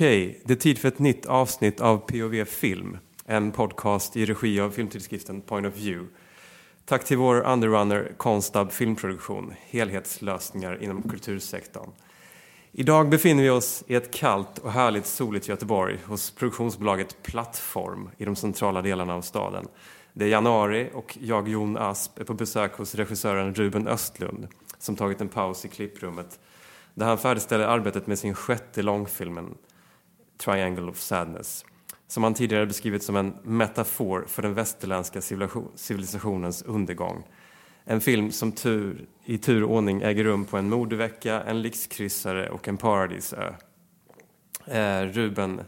Okej, det är tid för ett nytt avsnitt av POV Film, en podcast i regi av filmtidskriften Point of View. Tack till vår underrunner Konstab Filmproduktion, helhetslösningar inom kultursektorn. Idag befinner vi oss i ett kallt och härligt soligt Göteborg hos produktionsbolaget Plattform i de centrala delarna av staden. Det är januari och jag, Jon Asp, är på besök hos regissören Ruben Östlund som tagit en paus i klipprummet där han färdigställer arbetet med sin sjätte långfilmen Triangle of Sadness som han tidigare beskrivit som en metafor för den västerländska civilisationens undergång. En film som tur, i ordning äger rum på en modevecka, en lyxkryssare och en paradisö. Eh, Ruben,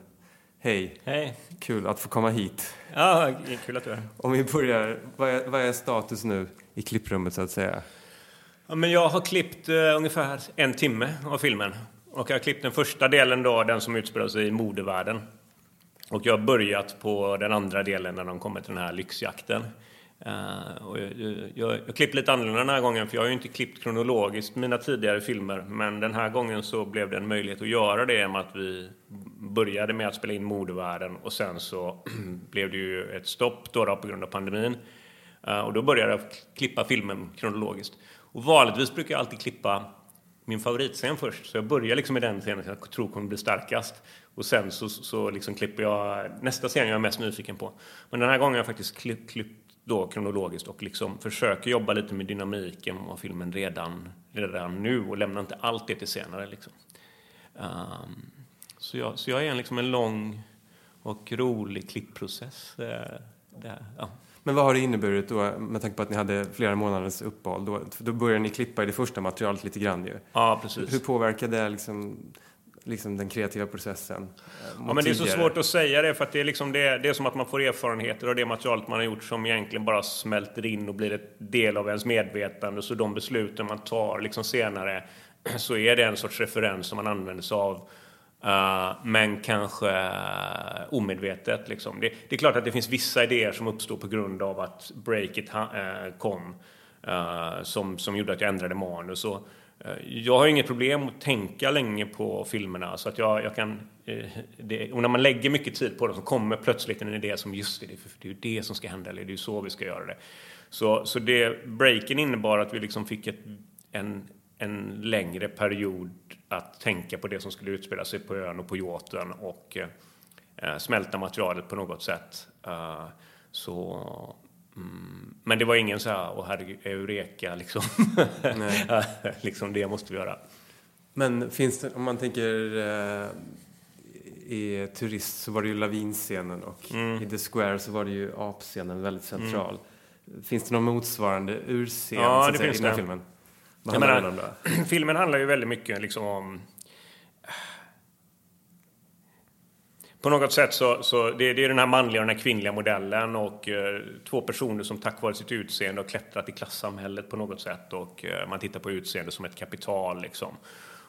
hej. Hej. Kul att få komma hit. Ja, kul att du är här. Om vi börjar, vad är, vad är status nu i klipprummet så att säga? Ja, men jag har klippt uh, ungefär en timme av filmen. Och jag har klippt den första delen då, den som utspelar sig i modevärlden. Och jag har börjat på den andra delen när de kommer till den här lyxjakten. Uh, och jag, jag, jag klippt lite annorlunda den här gången för jag har ju inte klippt kronologiskt mina tidigare filmer. Men den här gången så blev det en möjlighet att göra det med att vi började med att spela in modevärlden och sen så blev det ju ett stopp då, då på grund av pandemin. Uh, och då började jag klippa filmen kronologiskt. Och vanligtvis brukar jag alltid klippa min favoritscen först. Så jag börjar liksom med den scenen som jag tror kommer bli starkast. Och sen så, så liksom klipper jag nästa scen jag är mest nyfiken på. Men den här gången har jag faktiskt klippt klippt då kronologiskt och liksom försöker jobba lite med dynamiken av filmen redan, redan nu och lämna inte allt det till senare. Liksom. Um, så, jag, så jag är en, liksom en lång och rolig klippprocess. Uh, där, ja. Men vad har det inneburit då, med tanke på att ni hade flera månaders uppehåll? Då, då började ni klippa i det första materialet lite grann ju. Ja, precis. Hur påverkar det liksom, liksom den kreativa processen? Eh, ja, men det är så svårt att säga det, för att det är, liksom det, det är som att man får erfarenheter av det materialet man har gjort som egentligen bara smälter in och blir ett del av ens medvetande. Så de besluten man tar liksom senare, så är det en sorts referens som man använder sig av Uh, men kanske uh, omedvetet. Liksom. Det, det, är klart att det finns vissa idéer som uppstår på grund av att breaket uh, eh, kom som, som gjorde att jag ändrade manus. Och, jag har inget problem att tänka länge på filmerna så att jag, jag kan... Det, och när man lägger mycket tid på dem så kommer plötsligt en idé som just det, det är ju det som ska hända, eller det är ju så vi ska göra det. Så, så det, breaken innebar att vi liksom fick ett, en, en längre period att tänka på det som skulle utspela sig på ön och på yachten och eh, smälta materialet på något sätt. Uh, så, mm, men det var ingen så här, åh herregud, eureka, liksom. liksom det måste vi göra. Men finns det, om man tänker eh, i Turist så var det ju lavinscenen och mm. i The Square så var det ju apscenen väldigt central. Mm. Finns det någon motsvarande urscen ja, så att säga, i den här filmen? Vad handlar den om då? Filmen handlar ju väldigt mycket liksom om På något sätt så, så det, det är den här manliga och den här kvinnliga modellen och eh, två personer som tack vare sitt utseende har klättrat i klassamhället på något sätt och eh, man tittar på utseende som ett kapital liksom.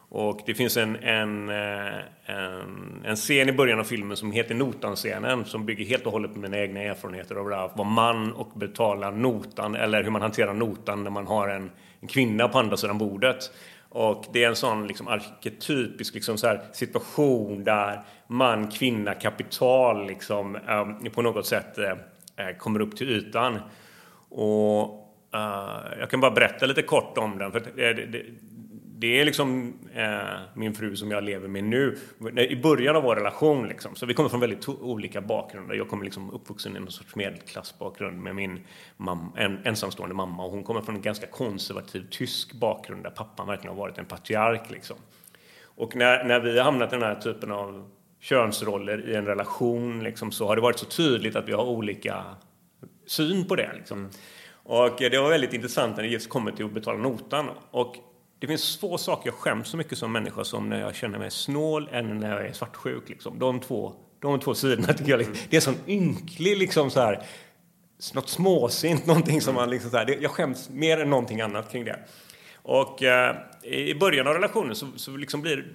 Och det finns en, en, eh, en, en, scen i början av filmen som heter Notan-scenen som bygger helt och hållet på mina egna erfarenheter av att vara man och betala notan eller hur man hanterar notan när man har en, en kvinna på andra sidan bordet. Och det är en sån liksom arketypisk liksom så situation där man, kvinna, kapital liksom, eh, på något sätt eh, eh, kommer upp till ytan. Och eh, jag kan bara berätta lite kort om den. För eh, det, det, det är liksom eh, min fru som jag lever med nu. I början av vår relation liksom, så vi kommer från väldigt olika bakgrunder. Jag kommer liksom uppvuxen i en sorts medelklassbakgrund med min mamma, en ensamstående mamma och hon kommer från en ganska konservativ tysk bakgrund där pappan verkligen har varit en patriark liksom. Och när, när vi har hamnat i den här typen av könsroller i en relation liksom, så har det varit så tydligt att vi har olika syn på det. Liksom. Mm. Och det var väldigt intressant när det just kommer till att betala notan. Och det finns två saker jag skäms så mycket som människa som när jag känner mig snål eller när jag är svartsjuk. Liksom. De, två, de två sidorna tycker jag, liksom, det är sån ynklig liksom så här, något småsint, någonting som man liksom så här, det, jag skäms mer än någonting annat kring det. Och eh, i början av relationen så, så liksom blir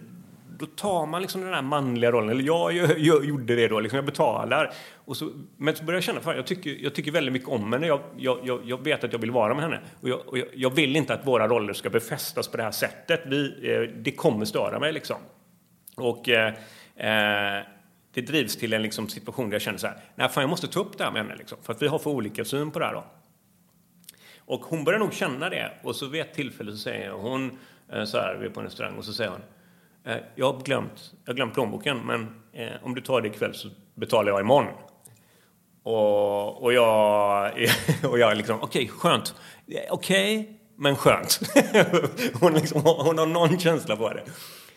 då tar man liksom den här manliga rollen, eller jag, jag, jag gjorde det då, liksom jag betalar. Och så, men så börjar jag känna, fan, jag, tycker, jag tycker väldigt mycket om henne, jag, jag, jag vet att jag vill vara med henne. Och, jag, och jag, vill inte att våra roller ska befästas på det här sättet, Vi, eh, det kommer störa mig liksom. Och eh, Eh, det drivs till en liksom, situation där jag känner så här, nej fan jag måste ta upp det här med henne liksom, för att vi har för olika syn på det här då. Och hon börjar nog känna det och så vid ett tillfälle så säger hon eh, så här, vi är på en restaurang och så säger hon, eh, Eh, jag har glömt, jag har glömt plånboken men eh, om du tar det ikväll så betalar jag imorgon. Och, och jag, och jag liksom, okej, okay, skönt. Eh, okej, okay, men skönt. hon, liksom, hon har någon känsla på det.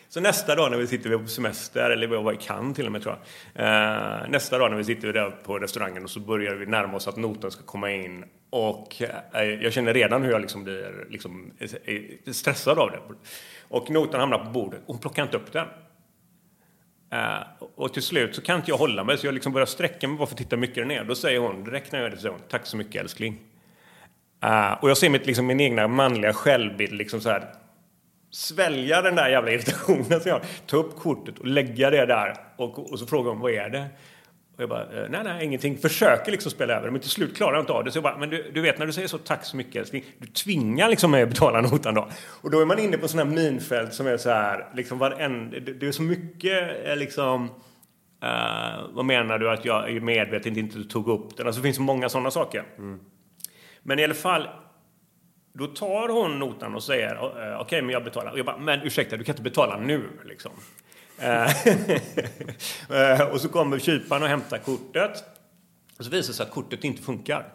Så nästa dag när vi sitter på semester, eller vi var i Cannes till och med tror jag. Eh, nästa dag när vi sitter där på restaurangen och så börjar vi närma oss att noten ska komma in. Och eh, jag känner redan hur jag liksom blir liksom, eh, stressad av det. Och notan hamnar på bordet och hon plockar inte upp den. Uh, och till slut så kan inte jag hålla mig så jag liksom börjar sträcka mig bara för att titta mycket ner. Då säger hon, direkt när jag gör det, så hon, tack så mycket älskling. Uh, och jag ser mitt, liksom, min egna manliga självbild liksom så här, svälja den där jävla irritationen som jag har, ta upp kortet och lägga det där och, och så frågar hon, vad är det? Och jag bara, eh, nej, nej, ingenting. Försöker liksom spela över det, men till slut klarar jag inte av det. Så jag bara, men du, du vet när du säger så, tack så mycket älskling. Du tvingar liksom mig att betala notan då. Och då är man inne på sådana här minfält som är så här, liksom varenda, det är så mycket eh, liksom, uh, vad menar du att jag är medvetet inte tog upp den? Alltså det finns många sådana saker. Mm. Men i alla fall, då tar hon notan och säger, okej, okay, men jag betalar. Och jag bara, men ursäkta, du kan inte betala nu liksom. Eh, eh, och så kommer kyparen och hämtar kortet. Och så visar det sig att kortet inte funkar.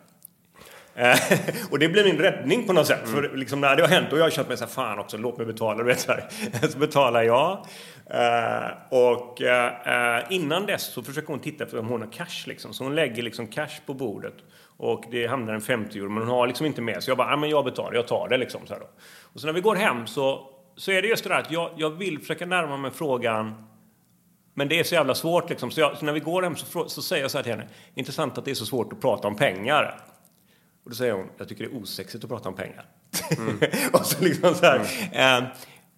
Eh, och det blir min räddning på något sätt. Mm. För liksom när det har hänt och jag har känt mig så här, fan också, låt mig betala. Du vet, så, så betalar jag. och innan dess så försöker hon titta efter om hon har cash. Liksom. Så hon lägger liksom cash på bordet. Och det hamnar en 50 euro, men hon har liksom inte med. Så jag bara, men jag betalar, jag tar det liksom. Så. Och så när vi går hem så så är det just det där att jag, jag vill försöka närma mig frågan men det är så jävla svårt liksom. Så, jag, så när vi går hem så, så, säger jag så här till henne. Intressant att det är så svårt att prata om pengar. Och då säger hon, jag tycker det är osexigt att prata om pengar. Mm. och så liksom så här. Mm. Eh,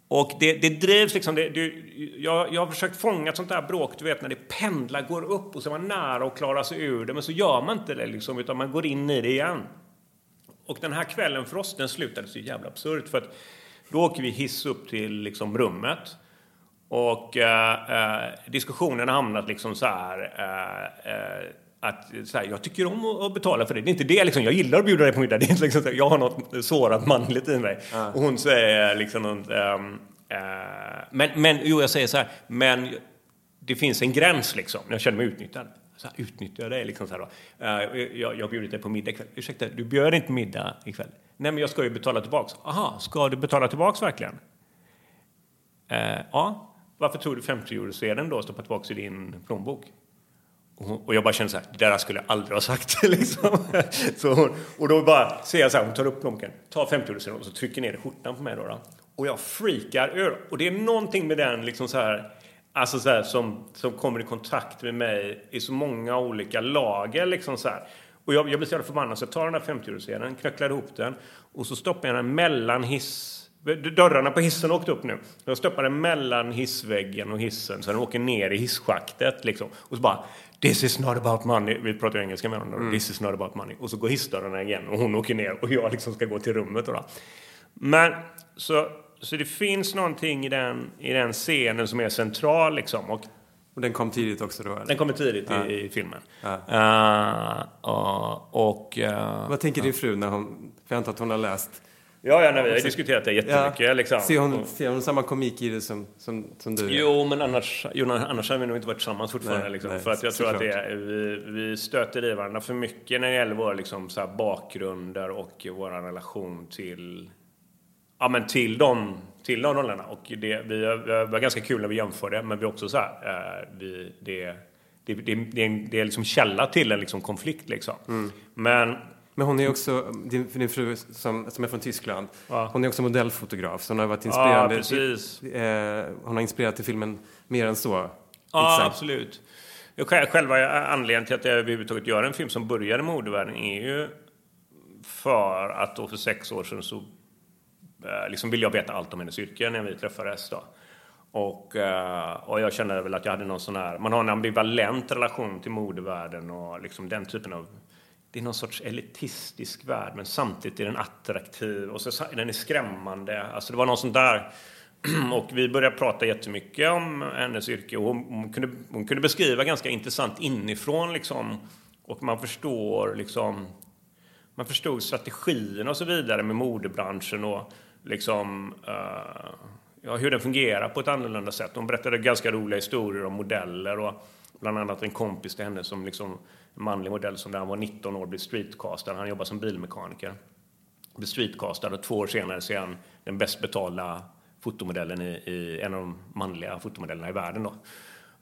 och det, det drivs liksom, det, det, jag, jag har försökt fånga ett sånt där bråk, du vet när det pendlar, går upp och så är man nära att klara sig ur det, men så gör man inte det liksom, utan man går in i det igen. Och den här kvällen för oss, den slutade så jävla absurt för att då åker vi hiss upp till liksom, rummet. Och eh, eh, diskussionen har hamnat liksom så här, eh, eh, att så här, jag tycker om att betala för det. Det är inte det liksom, jag gillar att bjuda dig på middag. Det är inte liksom så här, jag har något sårat manligt i mig. Mm. Och hon säger liksom ehm, eh, men, men, jo jag säger så här, men det finns en gräns liksom, jag känner mig utnyttjad. Så här, utnyttjar jag dig liksom så här. Uh, jag, jag har bjudit dig på middag ikväll. Ursäkta, du bjöd inte middag ikväll? Nej, men jag ska ju betala tillbaks. Aha, ska du betala tillbaks verkligen? Eh, ja. Varför tror du 50 euro sedan då stoppar tillbaks i din plånbok? Och jag bara känner så här, det där skulle jag aldrig ha sagt. liksom. så hon, och då bara ser jag så här, hon tar upp plånboken, tar 50 euro och så trycker ner skjortan på mig då, då. Och jag freakar ur. Och det är någonting med den liksom så här, Alltså så här, som, som kommer i kontakt med mig i så många olika lager. Liksom så här. Och jag, jag blir så förbannad så jag tar den där 50-eurosedeln, knycklar ihop den och så stoppar jag den mellan hiss... Dörrarna på hissen åkte upp nu. Jag stoppar den mellan hissväggen och hissen så den åker ner i hisschaktet. Liksom. Och så bara This is not about money. Vi pratar ju engelska med honom. Mm. This is not about money. Och så går hissdörrarna igen och hon åker ner och jag liksom ska gå till rummet. Då. Men så så det finns någonting i den, i den scenen som är central liksom. Och, och den kom tidigt också då? Eller? Den kommer tidigt ja. i, i, filmen. Ja. Uh, och... och uh, Vad tänker din fru när hon... För jag antar att hon har läst Ja, ja nej, vi har diskuterat det jättemycket. Ja. Liksom. Ser, hon, ser hon samma komik i det som, som, som du? Jo, men annars, jo, annars har vi nog inte varit tillsammans fortfarande. Nej, liksom, nej, för att jag tror att det är, vi, vi stöter i varandra för mycket när det gäller våra liksom, så bakgrunder och vår relation till ja, men till, de, till de rollerna. Och det, vi, var ganska kul när vi jämförde, men vi också så här, eh, vi, det, det, det, det, är, en, det är liksom källa till en liksom konflikt. Liksom. Mm. Men, men hon är också, din, din fru som, som är från Tyskland, ja. hon är också modellfotograf. Så hon har varit inspirerande. Ja, precis. Eh, hon har inspirerat till filmen mer än så. Ja, absolut. Själva anledningen till att jag överhuvudtaget gör en film som börjar i modevärlden är ju för att då för sex år sedan så Eh, Eh, liksom ville jag veta allt om hennes yrke när vi träffades. Då. Och, eh, och jag kände väl att jag hade någon sån här, man har en ambivalent relation till modevärlden och liksom den typen av det är någon sorts elitistisk värld men samtidigt är den attraktiv och så, den är skrämmande. Alltså det var någon sån där och vi började prata jättemycket om hennes yrke och hon, hon, kunde, hon kunde beskriva ganska intressant inifrån liksom. Och man förstår liksom, man förstod strategin och så vidare med modebranschen och liksom uh, ja, hur den fungerar på ett annorlunda sätt. Hon berättade ganska roliga historier om modeller och bland annat en kompis till henne som liksom en manlig modell som när han var 19 år blev streetcastad. Han jobbar som bilmekaniker. Blev streetcastad och två år senare så är han den bäst betalda fotomodellen i, i en av de manliga fotomodellerna i världen. Då.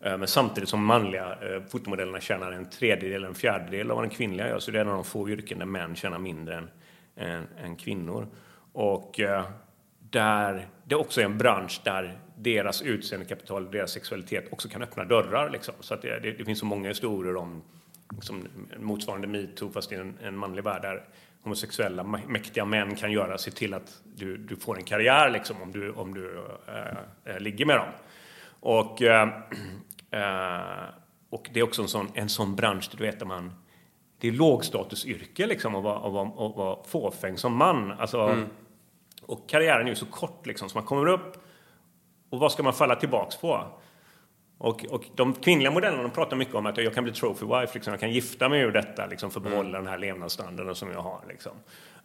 Eh, men samtidigt som manliga eh, fotomodellerna tjänar en tredjedel, en fjärdedel av vad den kvinnliga gör. Så det är en av de få yrken där män tjänar mindre än, än, än kvinnor. Och eh, där det också är en bransch där deras utseendekapital, deras sexualitet också kan öppna dörrar. Liksom. Så att det, det, det, finns så många historier om liksom, motsvarande metoo fast i en, en manlig värld där homosexuella mäktiga män kan göra, se till att du, du får en karriär liksom, om du, om du äh, ligger med dem. Och, äh, och det är också en sån, en sån bransch där du vet, man, det är lågstatusyrke liksom, att vara, att vara, att vara fåfäng som man. Alltså, mm. Och karriären är ju så kort liksom, så man kommer upp och vad ska man falla tillbaks på? Och, och de kvinnliga modellerna de pratar mycket om att jag kan bli trophy wife, liksom, jag kan gifta mig ur detta liksom, för att behålla mm. den här levnadsstandarden som jag har. Liksom.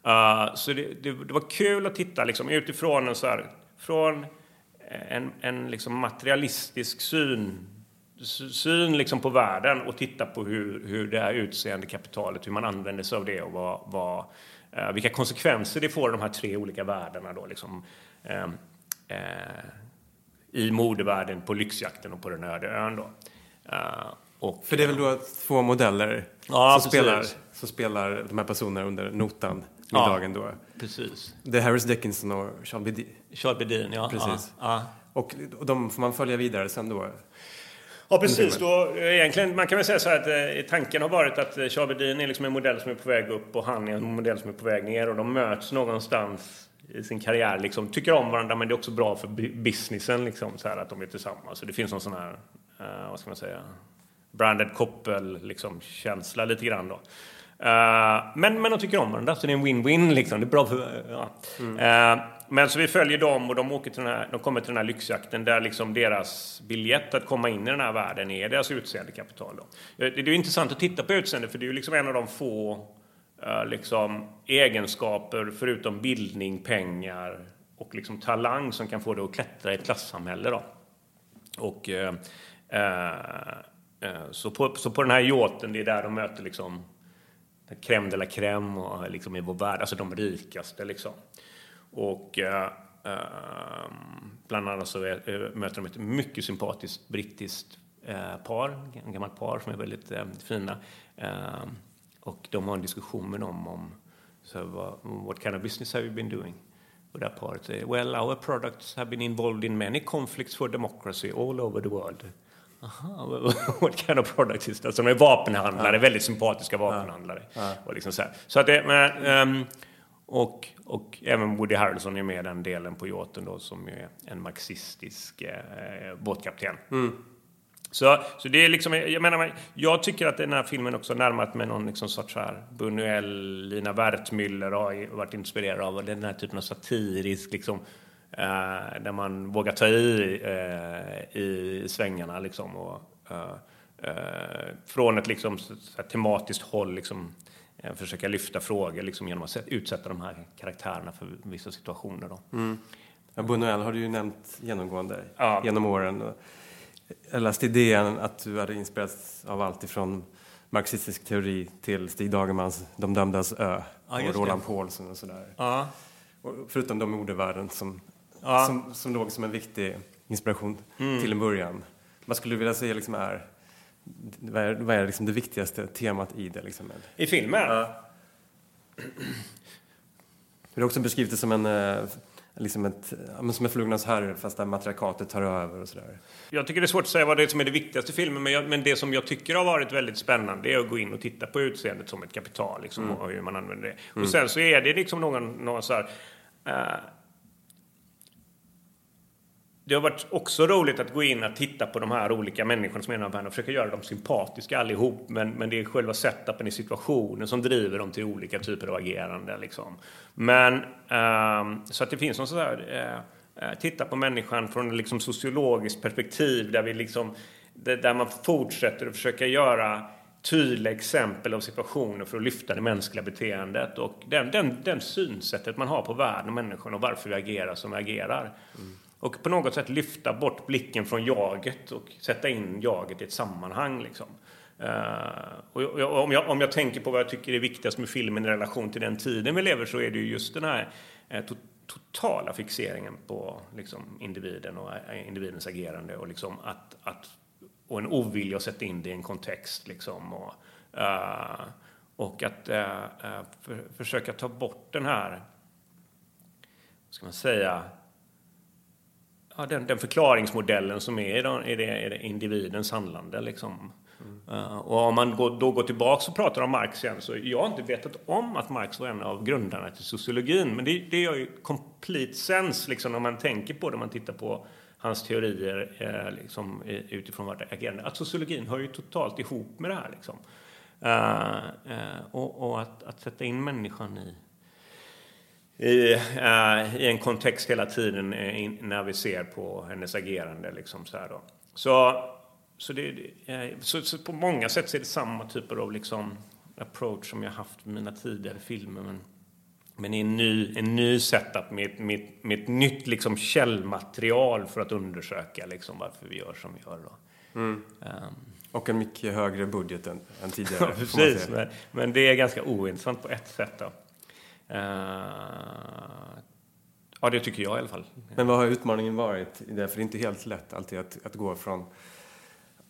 Uh, så det, det, det, var kul att titta liksom, utifrån en, så här, från en, en liksom, materialistisk syn, syn liksom, på världen och titta på hur, hur det här utseende kapitalet, hur man använder sig av det och vad, vad, uh, vilka konsekvenser det får i de här tre olika världarna. Då, liksom. Uh, i modevärlden på lyxjakten och på den öde ön. Då. Uh, och, För det är väl då två modeller ja, som, spelar, som spelar de här personerna under notan middagen ja, då? Precis. Det är Harris Dickinson och Charles Bedin. Charles Bedin, ja. Precis. Ja, och, och de får man följa vidare sen då? Ja, precis. Då, egentligen, man kan väl säga så här att eh, tanken har varit att eh, Charles Bedin är liksom en modell som är på väg upp och han är en modell som är på väg ner och de möts någonstans i sin karriär liksom, tycker om varandra men det är också bra för businessen liksom, så här, att de är tillsammans. Så det finns någon sån här, vad ska man säga, branded koppel liksom, känsla lite grann då. Uh, men, men de tycker om varandra så det är en win-win liksom. Det är bra för, ja. Mm. Uh, men så vi följer dem och de, åker till den här, de kommer till den här lyxjakten där liksom deras biljett att komma in i den här världen är deras utseendekapital. Då. Det, är intressant att titta på utseende för det är ju liksom en av de få Eh, liksom, egenskaper förutom bildning, pengar och liksom talang som kan få dig att klättra i ett klassamhälle. Då. Och, eh, eh, eh, så, på, så på den här yachten, det är där de möter liksom crème de la crème och eh, liksom i vår värld, alltså de rikaste. Liksom. Och eh, eh bland annat så är, eh, möter de ett mycket sympatiskt brittiskt par, en gammalt par som är väldigt fina. Och de har en diskussion med dem om så vad, what kind of business have you been doing? Och där paret säger well our products have been involved in many conflicts for democracy all over the world. Aha, what kind of product is that? Så de är vapenhandlare, ja. väldigt sympatiska vapenhandlare. Ja. Och, liksom så, så att det, men, um, och, och även Woody Harrelson är med i den delen på yachten då som är en marxistisk eh, båtkapten. Mm. Så, så det är liksom, jag menar, jag tycker att den här filmen också närmat med någon liksom sorts här Buñuel, Lina Wertmüller har varit inspirerad av den här typen av satirisk liksom, eh, där man vågar ta i eh, i svängarna liksom och eh, eh från ett liksom tematiskt håll liksom eh, försöka lyfta frågor liksom genom att utsätta de här karaktärerna för vissa situationer. Då. Mm. Ja, Buñuel har du ju nämnt genomgående ja. genom åren. Jag läste idén att du hade inspirerats av allt ifrån marxistisk teori till Stig Dagermans De dömdas ö ja, och Roland Paulsen och sådär. Ja. Och förutom de ordevärden som, ja. som, som låg som en viktig inspiration mm. till en början. Vad skulle du vilja säga liksom är, vad är, vad är liksom det viktigaste temat i det? Liksom? I filmen? Ja. Du har också beskrivit det som en eh, liksom ett, som en flugornas herre fast där matriarkatet tar över och sådär. Jag tycker det är svårt att säga vad det är som är det viktigaste i filmen men, jag, men det som jag tycker har varit väldigt spännande är att gå in och titta på utseendet som ett kapital liksom, mm. och hur man använder det. Mm. Och sen så är det liksom någon, någon så här, uh, det har varit också roligt att gå in och titta på de här olika människorna som är i och försöka göra dem sympatiska allihop. Men, men det är själva setupen i situationen som driver dem till olika typer av agerande. Liksom. Men, um, så att det finns någon sån här, uh, titta på människan från ett liksom sociologiskt perspektiv där vi liksom där man fortsätter att försöka göra tydliga exempel av situationer för att lyfta det mänskliga beteendet och den, den, den synsättet man har på världen och människan och varför vi agerar som vi agerar. Mm. Och på något sätt lyfta bort blicken från jaget och sätta in jaget i ett sammanhang. Liksom. Uh, och om, jag, om jag tänker på vad jag tycker är viktigast med filmen i relation till den tiden vi lever så är det ju just den här eh, to totala fixeringen på liksom, individen och eh, individens agerande och liksom att, att och en ovilja att sätta in det i en kontext. Liksom, och, uh, och att uh, för, försöka ta bort den här, vad ska man säga, ja, den, den förklaringsmodellen som är i, den, i, det, i det individens handlande. Liksom. Mm. Uh, och om man går, då går tillbaka och pratar om Marx igen så jag har inte vetat om att Marx var en av grundarna till sociologin. Men det, det gör ju complete sense liksom, när man tänker på det, man tittar på hans teorier eh, liksom, utifrån vart agerande. Att sociologin hör ju totalt ihop med det här. Liksom. Uh, uh, och, och att, att, sätta in människan i, i, uh, i en kontext hela tiden in, när vi ser på hennes agerande. Liksom, så, då. så, så, det, så, så, på många sätt så är det samma typer av liksom, approach som jag haft med mina tidigare filmer. Men men i en ny, en ny setup med, med, med ett nytt liksom källmaterial för att undersöka liksom varför vi gör som vi gör. Då. Mm. Um, och en mycket högre budget än, än tidigare. ja, precis. Men, men, det är ganska ointressant på ett sätt. Då. Uh, ja, det tycker jag i alla fall. Men vad har utmaningen varit i det? För det är inte helt lätt alltid att, att gå från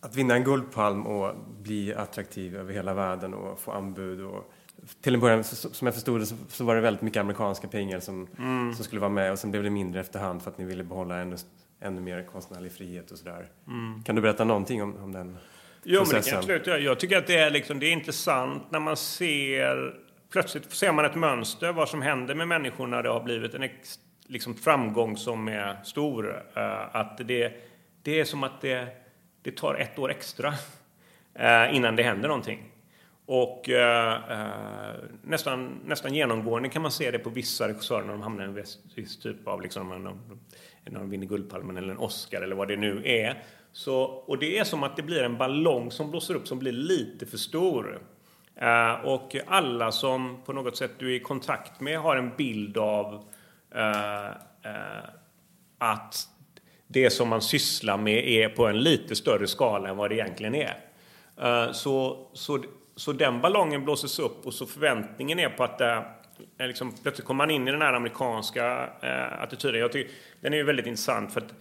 att vinna en Guldpalm och bli attraktiv över hela världen och få anbud och till en början, som jag förstod det, så, var det väldigt mycket amerikanska pengar som, mm. som skulle vara med och sen blev det mindre efterhand för att ni ville behålla ännu, ännu mer konstnärlig frihet och sådär. Mm. Kan du berätta någonting om, om den jo, processen? Men det kan jag, absolut. jag tycker att det är, liksom, det är intressant när man ser Plötsligt ser man ett mönster, vad som händer med människor när det har blivit en liksom, framgång som är stor. Uh, att det, det är som att det, det tar ett år extra uh, innan det händer någonting. Och eh, eh, nästan, nästan genomgående kan man se det på vissa regissörer när de hamnar i en viss typ av, liksom, när de vinner Guldpalmen eller en Oscar eller vad det nu är. Så, och det är som att det blir en ballong som blåser upp som blir lite för stor. Eh, och alla som på något sätt du är i kontakt med har en bild av eh, eh, att det som man sysslar med är på en lite större skala än vad det egentligen är. Så, så så den ballongen blåses upp och så förväntningen är på att det liksom, plötsligt kommer man in i den här amerikanska attityden. Jag tycker, den är ju väldigt intressant för att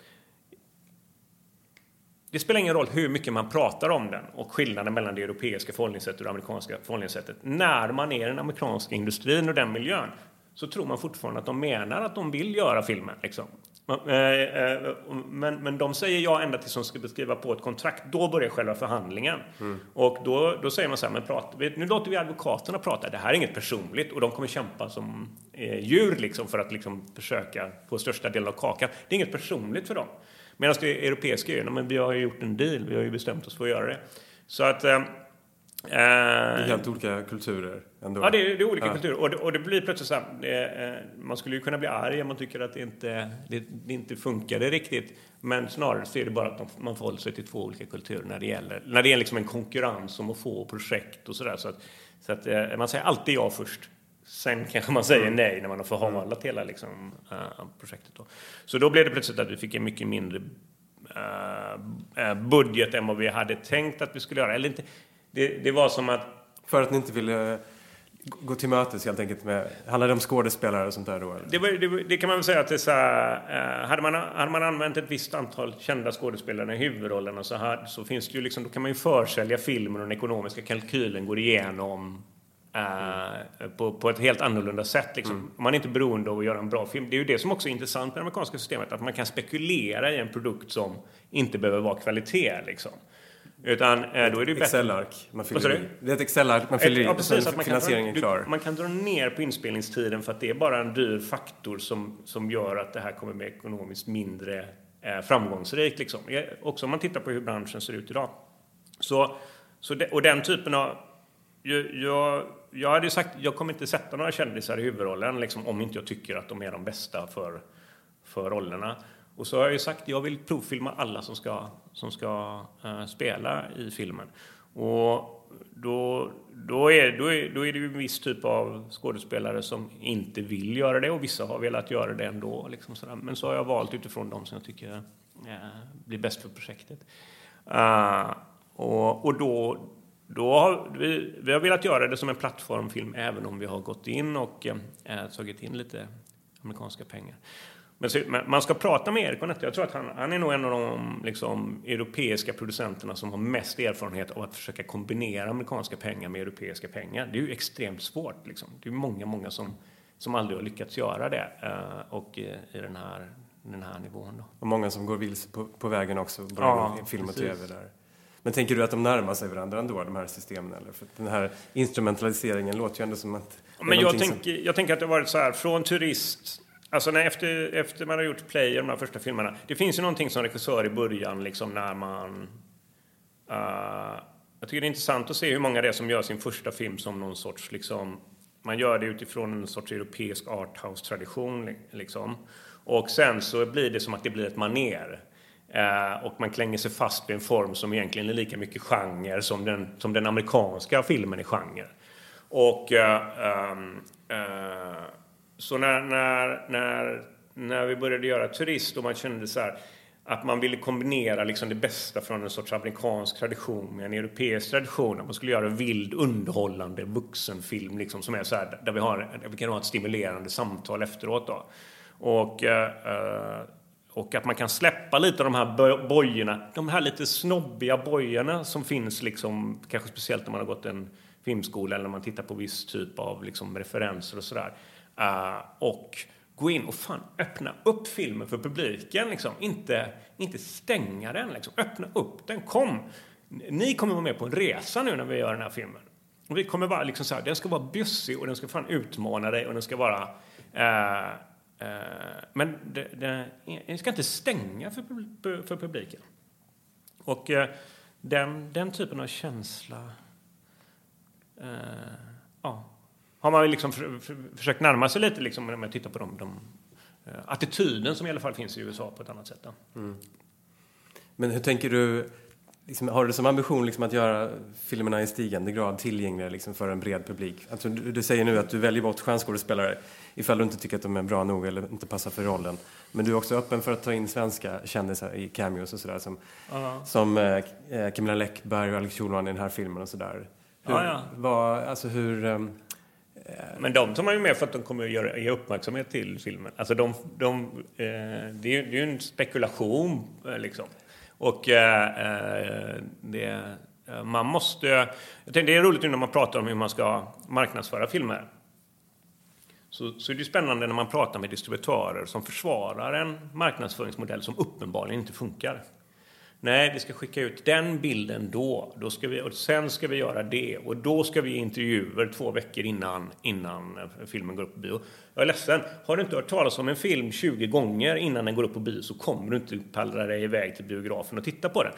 det spelar ingen roll hur mycket man pratar om den och skillnaden mellan det europeiska förhållningssättet och det amerikanska förhållningssättet. När man är i den amerikanska industrin och den miljön så tror man fortfarande att de menar att de vill göra filmen. Liksom. Eh, eh, men, men de säger ja ända tills de ska beskriva på ett kontrakt. Då börjar själva förhandlingen. Mm. Och då, då säger man så här, men prata, nu låter vi advokaterna prata. Det här är inget personligt och de kommer kämpa som eh, djur liksom för att liksom försöka få största delen av kakan. Det är inget personligt för dem. Medan det europeiska är, men vi har ju gjort en deal, vi har ju bestämt oss för att göra det. Så att det är helt olika kulturer ändå. Ja, det är, det är olika ja. kulturer. Och det, och det, blir plötsligt så här, det, man skulle ju kunna bli arg om man tycker att det inte, det, det inte funkade riktigt. Men snarare så är det bara att de, man förhåller sig till två olika kulturer när det gäller, när det är liksom en konkurrens om att få projekt och sådär. Så att, så att eh, man säger alltid ja först. Sen kanske man säger mm. nej när man har förhandlat mm. hela liksom, uh, projektet. Då. Så då blev det plötsligt att vi fick en mycket mindre uh, budget än vad vi hade tänkt att vi skulle göra. Eller inte, det, det var som att... För att ni inte ville gå till mötes helt enkelt med, handlar det om skådespelare och sånt där då? Det, var, det, det, kan man väl säga att det är så här, eh, hade, man, hade man använt ett visst antal kända skådespelare i huvudrollerna så, här, så finns det ju liksom, då kan man ju försälja filmen och den ekonomiska kalkylen går igenom eh, på, på ett helt annorlunda sätt. Liksom. Mm. Man är inte beroende av att göra en bra film. Det är ju det som också är intressant med det amerikanska systemet, att man kan spekulera i en produkt som inte behöver vara kvalitet. Liksom. Utan eh, då är det bättre... Excel-ark man fyller i. Det är ett Excel-ark man fyller i ja, precis, och finansieringen är klar. man kan dra ner på inspelningstiden för att det är bara en dyr faktor som, som gör att det här kommer bli ekonomiskt mindre eh, framgångsrikt. Liksom. Också om man tittar på hur branschen ser ut idag. Så, så det, och den typen av... Jag, jag, jag hade sagt jag kommer inte sätta några kändisar i huvudrollen liksom, om inte jag tycker att de är de bästa för för rollerna. Och så har jag ju sagt jag vill provfilma alla som ska, som ska uh, spela i filmen. Och då, då, är, då, är, då är det ju en viss typ av skådespelare som inte vill göra det och vissa har velat göra det ändå. Liksom sådär. Men så har jag valt utifrån de som jag tycker uh, blir bäst för projektet. Uh, och, och då, då har vi, vi har velat göra det som en plattformfilm även om vi har gått in och eh, tagit in lite amerikanska pengar. Men, så, man ska prata med Erik Bonetta. Jag tror att han, han är nog en av de liksom, europeiska producenterna som har mest erfarenhet av att försöka kombinera amerikanska pengar med europeiska pengar. Det är ju extremt svårt. Liksom. Det är många, många som, som aldrig har lyckats göra det eh, och i, i den här, den här nivån. Då. Och många som går vilse på, på vägen också, både ja, film och tv. Där. Men tänker du att de närmar sig varandra ändå, de här systemen? Eller? För den här instrumentaliseringen låter ju ändå som att... Men jag, tänker, som... jag tänker att det har varit så här, från turist Alltså när efter, efter man har gjort play de här första filmerna. Det finns ju någonting som regissör i början liksom när man... Uh, jag tycker det är intressant att se hur många det är som gör sin första film som någon sorts liksom... Man gör det utifrån en sorts europeisk arthouse-tradition liksom. Och sen så blir det som att det blir ett maner. Eh, och man klänger sig fast vid en form som egentligen är lika mycket genre som den, som den amerikanska filmen är genre. Och... Uh, um, så när, när, när, när vi började göra turist och man kände så här, att man ville kombinera liksom det bästa från en sorts amerikansk tradition med en europeisk tradition. Att man skulle göra vild, underhållande vuxenfilm liksom, som är så här, där vi, har, där vi kan ha ett stimulerande samtal efteråt. Då. Och, uh, och att man kan släppa lite av de här bojorna, de här lite snobbiga bojorna som finns, liksom, kanske speciellt när man har gått en filmskola eller när man tittar på viss typ av liksom, referenser och sådär. Uh, och gå in och fan öppna upp filmen för publiken. Liksom. Inte, inte stänga den. Liksom. Öppna upp den. Kom! Ni kommer vara med på en resa nu när vi gör den här filmen. Och vi kommer vara liksom så här, den ska vara bjussig och den ska fan utmana dig och den ska vara... Uh, uh, men det, ska inte stänga för, för publiken. Och eh, den, den typen av känsla... Eh, ja, har man liksom för, för, försökt närma sig lite liksom, när man tittar på de, de attityden som i alla fall finns i USA på ett annat sätt. Mm. Men hur tänker du, liksom, har du som ambition liksom, att göra filmerna i stigande grad tillgängliga liksom, för en bred publik? Alltså, du, du, säger nu att du väljer bort stjärnskådespelare ifall du inte tycker att de är bra nog eller inte passar för rollen. Men du är också öppen för att ta in svenska kändisar i cameos och sådär som, uh -huh. som eh, Camilla Läckberg och Alex Schulman i den här filmen och sådär. Hur, uh -huh. vad, alltså hur, um, men de tar man ju med för att de kommer att göra, ge uppmärksamhet till filmen. Alltså de, de, eh, det, är, ju en spekulation eh, liksom. Och eh, eh det, eh, man måste... Jag tänkte, det är roligt nu när man pratar om hur man ska marknadsföra filmer. Så, så är det spännande när man pratar med distributörer som försvarar en marknadsföringsmodell som uppenbarligen inte funkar. Nej, vi ska skicka ut den bilden då. då ska vi, och sen ska vi göra det. Och då ska vi intervjuer två veckor innan, innan eh, filmen går upp på bio. Jag är ledsen, har du inte hört talas om en film 20 gånger innan den går upp på bio så kommer du inte pallra dig iväg till biografen och titta på den.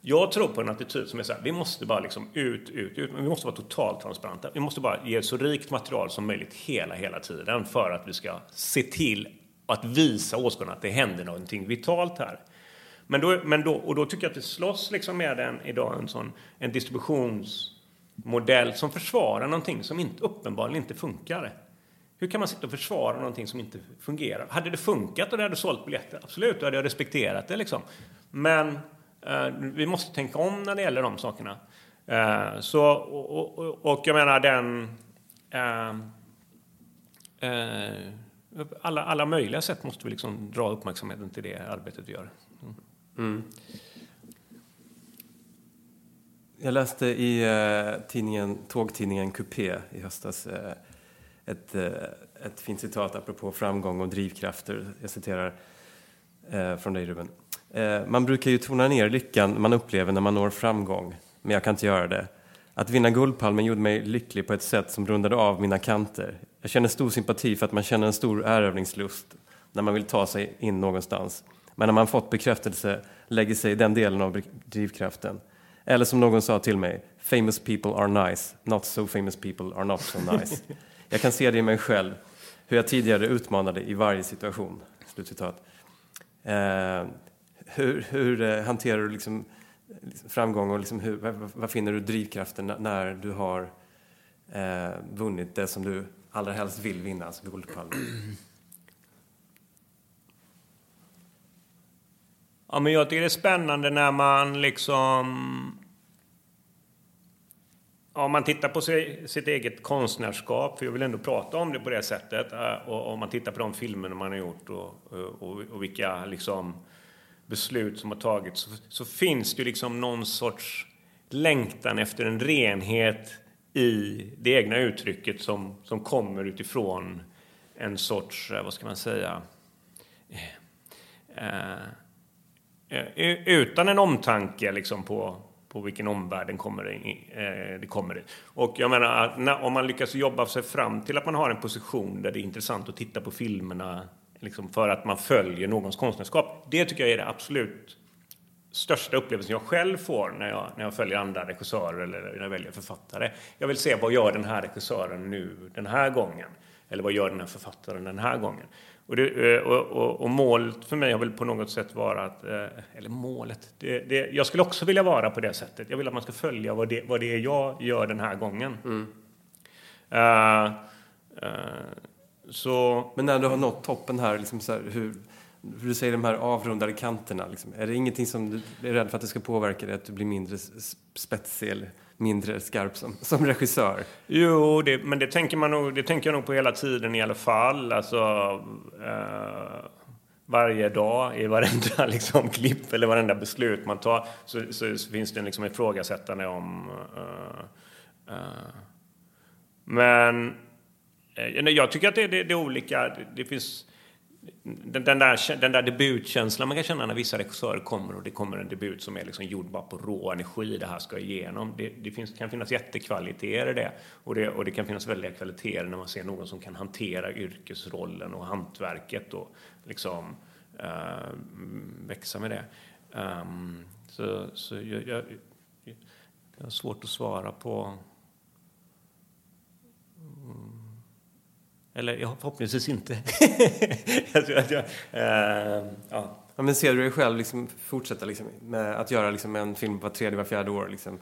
Jag tror på en attityd som är så här, vi måste bara liksom ut, ut, ut. Men vi måste vara totalt transparenta. Vi måste bara ge så rikt material som möjligt hela, hela tiden för att vi ska se till att visa åskådarna att det händer någonting vitalt här. Men då, men då, och då tycker jag att vi slåss liksom med en, idag en, sån, en distributionsmodell som försvarar någonting som inte, uppenbarligen inte funkar. Hur kan man sitta och försvara någonting som inte fungerar? Hade det funkat och det hade sålt biljetter, absolut, då hade jag respekterat det. Liksom. Men eh, vi måste tänka om när det gäller de sakerna. Eh, så, och, och, och, jag menar den... Eh, eh, alla, alla möjliga sätt måste vi liksom dra uppmärksamheten till det arbetet vi gör. Mm. Jag läste i eh, tidningen, tågtidningen Coupé i höstas eh, ett, eh, ett fint citat apropå framgång och drivkrafter. Jag citerar eh, från dig, Ruben. Eh, man brukar ju tona ner lyckan man upplever när man når framgång, men jag kan inte göra det. Att vinna Guldpalmen gjorde mig lycklig på ett sätt som rundade av mina kanter. Jag känner stor sympati för att man känner en stor erövringslust när man vill ta sig in någonstans. Men när man fått bekräftelse lägger sig den delen av drivkraften. Eller som någon sa till mig, famous people are nice, not so famous people are not so nice. Jag kan se det i mig själv, hur jag tidigare utmanade i varje situation. Slutcitat. Eh, hur hur eh, hanterar du liksom, liksom framgång och liksom hur, vad, finner du drivkraften när- när du har eh, vunnit det som du allra helst vill vinna, alltså Guldpalmen? Ja, men jag tycker det är spännande när man liksom... Om man tittar på sig, sitt eget konstnärskap, för jag vill ändå prata om det på det sättet, eh, och om man tittar på de filmer man har gjort och, eh, och, och vilka liksom beslut som har tagits, så, så finns det liksom någon sorts längtan efter en renhet i det egna uttrycket som, som kommer utifrån en sorts, eh, vad ska man säga, eh, Eh, Eh, utan en omtanke liksom på, på vilken omvärld den kommer i, eh, det kommer i. Och jag menar, att när, om man lyckas jobba sig fram till att man har en position där det är intressant att titta på filmerna liksom för att man följer någons konstnärskap. Det tycker jag är det absolut största upplevelsen jag själv får när jag, när jag följer andra regissörer eller när jag väljer författare. Jag vill se vad gör den här regissören nu den här gången? Eller vad gör den här författaren den här gången? Och, det, eh, och, och, och målet för mig har väl på något sätt vara att, eh, eller målet, det, det, jag skulle också vilja vara på det sättet. Jag vill att man ska följa vad det, vad det är jag gör den här gången. Eh, eh, så... Men när du har nått toppen här, liksom så här hur, hur du säger de här avrundade kanterna, liksom, är det ingenting som du är rädd för att det ska påverka dig, att du blir mindre spetsig eller mindre skarp som, som regissör? Jo, det, men det tänker, man nog, det tänker jag nog på hela tiden i alla fall. Alltså, eh, varje dag i varenda liksom, klipp eller varenda beslut man tar så, så, så finns det liksom ifrågasättande om... eh, eh, men eh, jag tycker att det, det, det är olika. Det, det finns... Den, den, där, den där debutkänslan man kan känna när vissa regissörer kommer och det kommer en debut som är liksom gjord bara på rå energi, det här ska igenom. Det, det finns, kan finnas jättekvaliteter i det. Och, det. och det kan finnas väldiga kvaliteter när man ser någon som kan hantera yrkesrollen och hantverket och liksom uh, växa med det. Um, så så jag, jag, jag har svårt att svara på mm, eller ja, förhoppningsvis inte. jag tror att jag, eh, ja. Ja, men ser du dig själv liksom fortsätta liksom, med att göra liksom en film var tredje, var fjärde år liksom,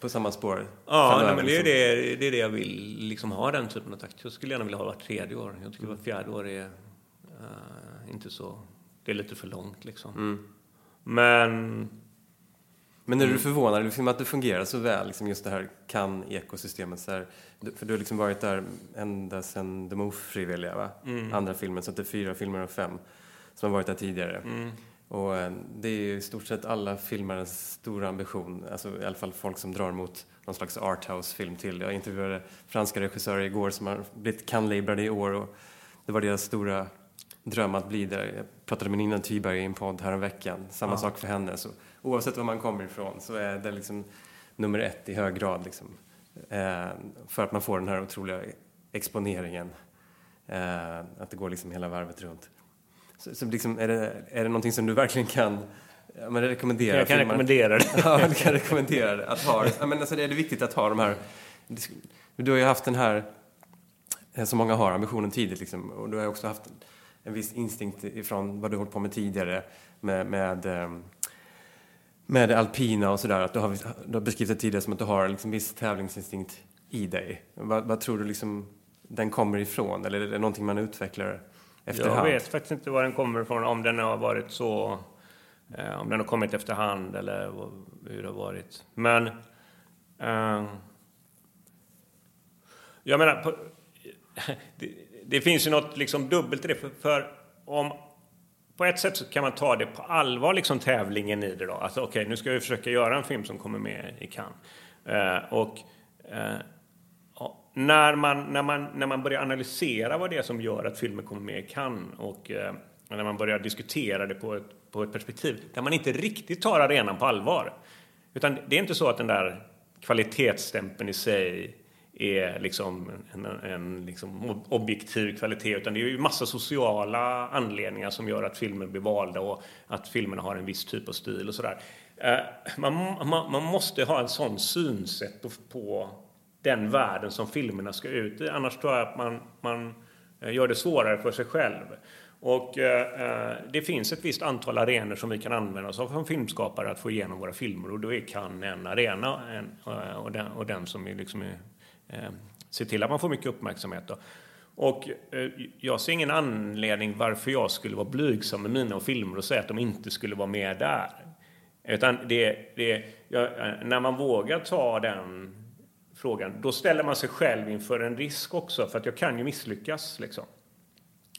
på samma spår? Ja, nej, men det är liksom? det, det är det jag vill liksom ha den typen av takt. Jag skulle gärna vilja ha vart tredje år. Jag tycker vart fjärde år är eh, inte så... Det är lite för långt liksom. Men Men är du förvånad liksom, att det fungerar så väl, liksom, just det här kan-ekosystemet? För du har liksom varit där ända sedan De ofrivilliga, va? Andra filmen, så att det är fyra filmer av fem som har varit där tidigare. Och eh, det är ju i stort sett alla filmares stora ambition, alltså i alla fall folk som drar mot någon slags arthouse-film till. Jag intervjuade franska regissörer igår som har blivit Cannes-lablade i år och det var deras stora dröm att bli där. Jag pratade med Nina Thyberg i en podd häromveckan. Samma sak för henne. Så oavsett var man kommer ifrån så är det liksom nummer ett i hög grad. Liksom. Eh, för att man får den här otroliga exponeringen. Eh, att det går liksom hela varvet runt. Så, så liksom, är, det, är det någonting som du verkligen kan ja, men rekommendera? jag kan filmare? rekommendera det. Ja, du kan rekommendera det. Att ha, ja, men alltså, det är det viktigt att ha de här... Du har ju haft den här, eh, som många har, ambitionen tidigt. Liksom, och du har också haft en viss instinkt ifrån vad du hållit på med tidigare med, med, ehm, med det alpina och sådär. Att du har, du har beskrivit det tidigare som att du har liksom viss tävlingsinstinkt i dig. Vad, vad tror du liksom den kommer ifrån? Eller är det någonting man utvecklar efterhand? Jag vet faktiskt inte var den kommer ifrån, om den har varit så... Eh, om den har kommit efterhand eller hur det har varit. Men... Eh, jag menar, på, det, det finns ju något liksom dubbelt i det. För, för om, på ett sätt så kan man ta det på allvar, liksom tävlingen i det då. Alltså okej, nu ska vi försöka göra en film som kommer med i Cannes. Eh, och eh, när, man, när, man, när man börjar analysera vad det är som gör att filmer kommer med i Cannes och eh, när man börjar diskutera det på ett, på ett perspektiv där man inte riktigt tar arenan på allvar. Utan det är inte så att den där kvalitetsstämpeln i sig är liksom en, en liksom objektiv kvalitet utan det är ju massa sociala anledningar som gör att filmer blir valda och att filmerna har en viss typ av stil och sådär. Eh, man, man, man måste ha en sån synsätt på, på den världen som filmerna ska ut i annars tror jag att man, man eh, gör det svårare för sig själv. Och eh, eh, det finns ett visst antal arenor som vi kan använda oss av som filmskapare att få igenom våra filmer. Och då är Cannes en arena en, och, den, och den som är liksom är, eh, till att man får mycket uppmärksamhet. Då. Och eh, jag ser ingen anledning varför jag skulle vara blygsam med mina filmer och säga att de inte skulle vara med där. Utan det, det, ja, eh, när man vågar ta den frågan, då ställer man sig själv inför en risk också, för att jag kan ju misslyckas. Liksom.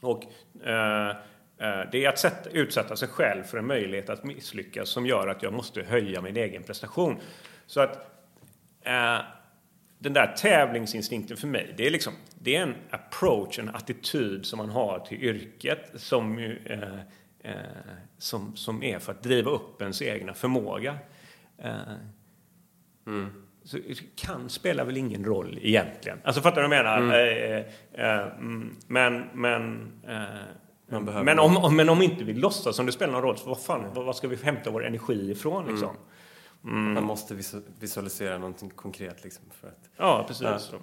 Och eh, eh, det är att sätta, utsätta sig själv för en möjlighet att misslyckas som gör att jag måste höja min egen prestation. Så att eh, den där tävlingsinstinkten för mig, det är, liksom, det är en approach, en attityd som man har till yrket som, eh, eh, som, som är för att driva upp ens egna förmåga. Eh, mm. Så kan spelar väl ingen roll egentligen. Alltså fattar du vad jag menar? Mm. Eh, eh, mm, men, men, men, om, om, men om inte vi låtsas som det spelar någon roll, så vad fan, vad ska vi hämta vår energi ifrån liksom? Mm. Mm. Man måste visualisera någonting konkret. Liksom, för att, ja, precis. Ja.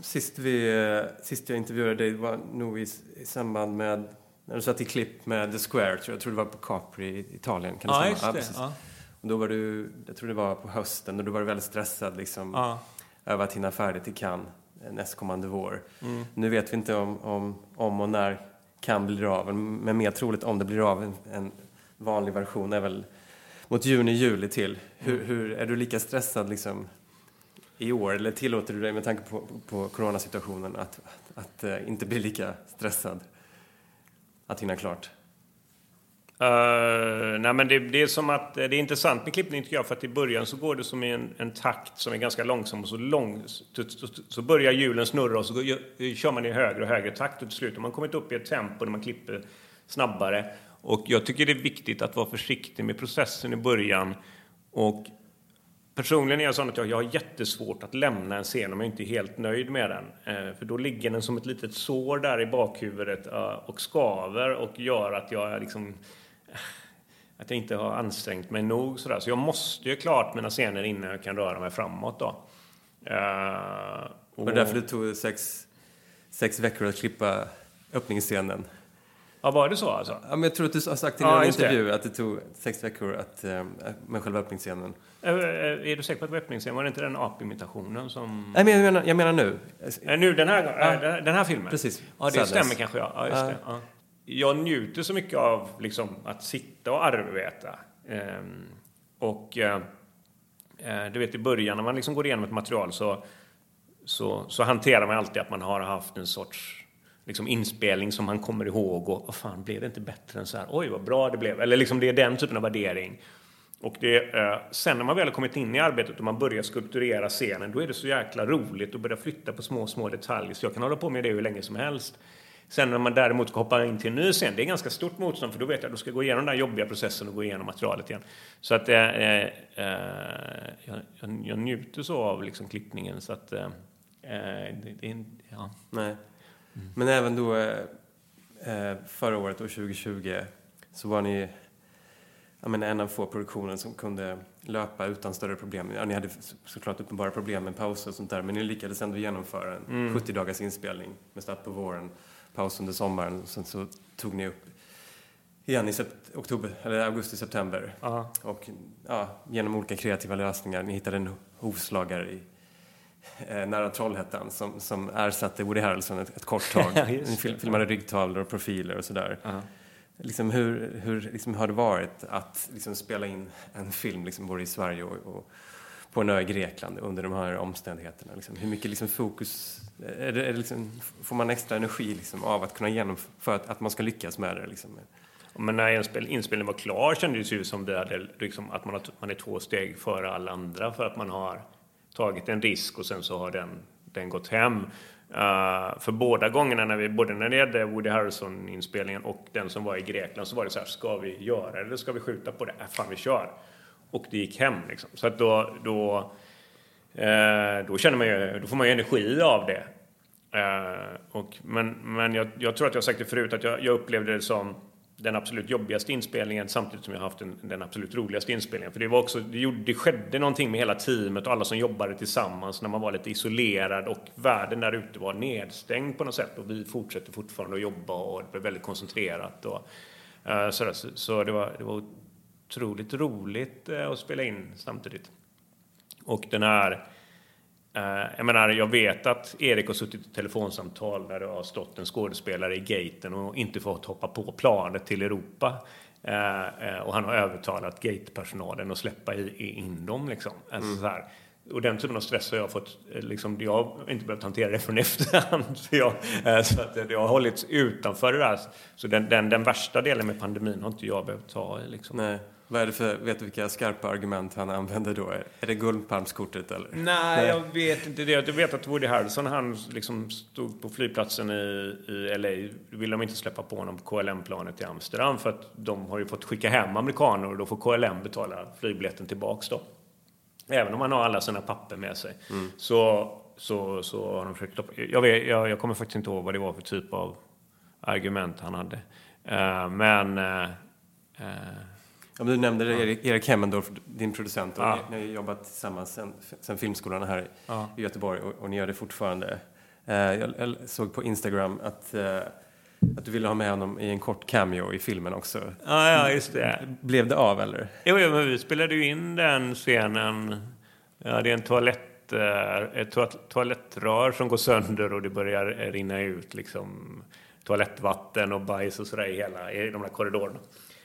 Sist, vi, sist jag intervjuade dig var nog i, i samband med när du satt i klipp med The Square, jag tror det var på Capri i Italien. Kan ja, stämma? Just det. Ja, och då var du, jag tror det var på hösten, och då var du väldigt stressad liksom, ja. över att hinna färdigt i Cannes nästkommande vår. Mm. Nu vet vi inte om, om, om och när Cannes blir av, men mer troligt om det blir av en, en vanlig version är väl mot juni, juli till. Hur, mm. hur, är du lika stressad liksom, i år eller tillåter du dig med tanke på, på coronasituationen att, att, att uh, inte bli lika stressad? Att hinna klart? Uh, nej men det, det, är som att det är intressant med klippning tycker jag för att i början så går det som i en, en takt som är ganska långsam och så lång så, så, så börjar hjulen snurra och så går, kör man i högre och högre takt och till slut har man kommit upp i ett tempo när man klipper snabbare och jag tycker det är viktigt att vara försiktig med processen i början. Och personligen är jag sån att jag, jag har jättesvårt att lämna en scen om jag inte är helt nöjd med den. Eh, för då ligger den som ett litet sår där i bakhuvudet uh, och skaver och gör att jag liksom uh, att jag inte har ansträngt mig nog. Sådär. Så jag måste ju klart mina scener innan jag kan röra mig framåt. Då. Uh, och... och därför det tog sex, sex veckor att klippa öppningsscenen? Ja, var det så alltså? Ja, men jag tror att du har sagt i ja, intervju att det tog sex veckor att, äh, med själva öppningsscenen. Är, är du säker på att det var öppningsscenen? Var det inte den apimitationen som... Nej, men jag menar, jag menar nu. Nu, den här, ja. den här filmen? Precis. Ja, det Sadness. stämmer kanske, ja. ja, just. Det. ja. Jag njuter så mycket av liksom, att sitta och arbeta. Ehm, och eh, du vet, i början när man liksom går igenom ett material så, så, så hanterar man alltid att man har haft en sorts liksom inspelning som han kommer ihåg och vad fan, blev det inte bättre än så här? Oj, vad bra det blev. Eller liksom det är den typen av värdering. Och det, eh, sen när man väl har kommit in i arbetet och man börjar skulpturera scenen, då är det så jäkla roligt att börja flytta på små, små detaljer. Så jag kan hålla på med det hur länge som helst. Sen när man däremot ska hoppa in till en ny scen, det är ganska stort motstånd för då vet jag att då ska jag gå igenom den där jobbiga processen och gå igenom materialet igen. Så att eh, eh, eh, jag, jag, jag, njuter så av liksom klippningen så att eh, eh det, det, ja. Nej. Mm. Men även då eh, eh förra året, år 2020, så var ni menar, en av få produktioner som kunde löpa utan större problem. Ja, ni hade såklart uppenbara problem med pauser och sånt där, men ni lyckades ändå genomföra en mm. 70 dagars inspelning med start på våren, paus under sommaren och sen så tog ni upp igen i oktober, eller augusti-september. Och ja, genom olika kreativa lösningar, ni hittade en hovslagare i nära Trollhättan som, som ersatte Woody Harrelson ett, ett kort tag. ja, Fil filmade ryggtavlor och profiler och sådär. Uh -huh. liksom, hur hur liksom, har det varit att liksom, spela in en film liksom, både i Sverige och, och på en ö i Grekland under de här omständigheterna? Liksom, hur mycket liksom, fokus... Är det, är det, liksom, får man extra energi liksom, av att kunna genomföra att, att man ska lyckas med det? Liksom? Men när inspelningen var klar kändes det ju som det hade, liksom, att man, man är två steg före alla andra för att man har tagit en risk och sen så har den, den gått hem. Uh, för båda gångerna, när vi, både när det gällde Woody Harrelson-inspelningen och den som var i Grekland, så var det så här, ska vi göra det eller ska vi skjuta på det? Äh, fan, vi kör. Och det gick hem liksom. Så att då, då, uh, då känner man ju, då får man ju energi av det. Uh, och, men men jag, jag, tror att jag har sagt det förut, att jag, jag upplevde det som den absolut jobbigaste inspelningen samtidigt som jag haft den, den absolut roligaste inspelningen. För det var också, det, gjorde, det skedde någonting med hela teamet och alla som jobbade tillsammans när man var lite isolerad och världen där ute var nedstängd på något sätt och vi fortsätter fortfarande att jobba och det blev väldigt koncentrerat och uh, sådär. Så, så det, var, det var otroligt roligt uh, att spela in samtidigt. Och den här Uh, jag menar, jag vet att Erik har suttit i telefonsamtal där det har stått en skådespelare i gaten och inte fått hoppa på planet till Europa. Uh, uh, och han har övertalat gatepersonalen att släppa in dem. Liksom. Alltså, mm. så här. Och den typen av stress har jag fått, liksom, jag har inte behövt hantera det från efterhand. Så, jag, så att jag har hållits utanför det där. Så den, den, den värsta delen med pandemin har inte jag behövt ta. Liksom. Nej. Vad är det för, vet du vilka skarpa argument han använder då? Är det guldpalmskortet eller? Nej, Nej, jag vet inte det. Jag vet att Woody Harrelson, han liksom stod på flygplatsen i, i LA. Vill de inte släppa på honom på KLM-planet i Amsterdam för att de har ju fått skicka hem amerikaner och då får KLM betala flygbiljetten tillbaks då. Även om man har alla sina papper med sig. Mm. Så, så, så har de försökt jag, vet, jag, jag kommer faktiskt inte ihåg vad det var för typ av argument han hade. Uh, men... Uh, uh, Ja, du nämnde ja. Erik, Erik Hemmendorf, din producent. Och ja. Ni har jobbat tillsammans sen, sen filmskolan här ja. i Göteborg och, och, ni gör det fortfarande. Eh, jag, jag, såg på Instagram att, eh, att du ville ha med honom i en kort cameo i filmen också. Ja, ja just det. Blev det av eller? Jo, jo men vi spelade ju in den scenen. Ja, det är en toalett, eh, ett toalettrör som går sönder och det börjar rinna ut liksom toalettvatten och bajs och sådär i, hela, i de där korridorerna.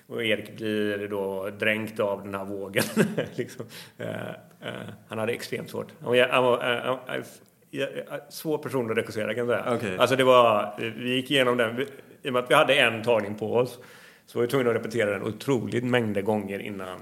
Och Erik blir då dränkt av den här vågen. liksom. uh, uh, han hade extremt svårt. Han var, han var, uh, svår person att regissera kan jag säga. Okay. Alltså det var, vi gick igenom den, i och med att vi hade en tagning på oss så var vi tvungna att repetera den otroligt mängder gånger innan.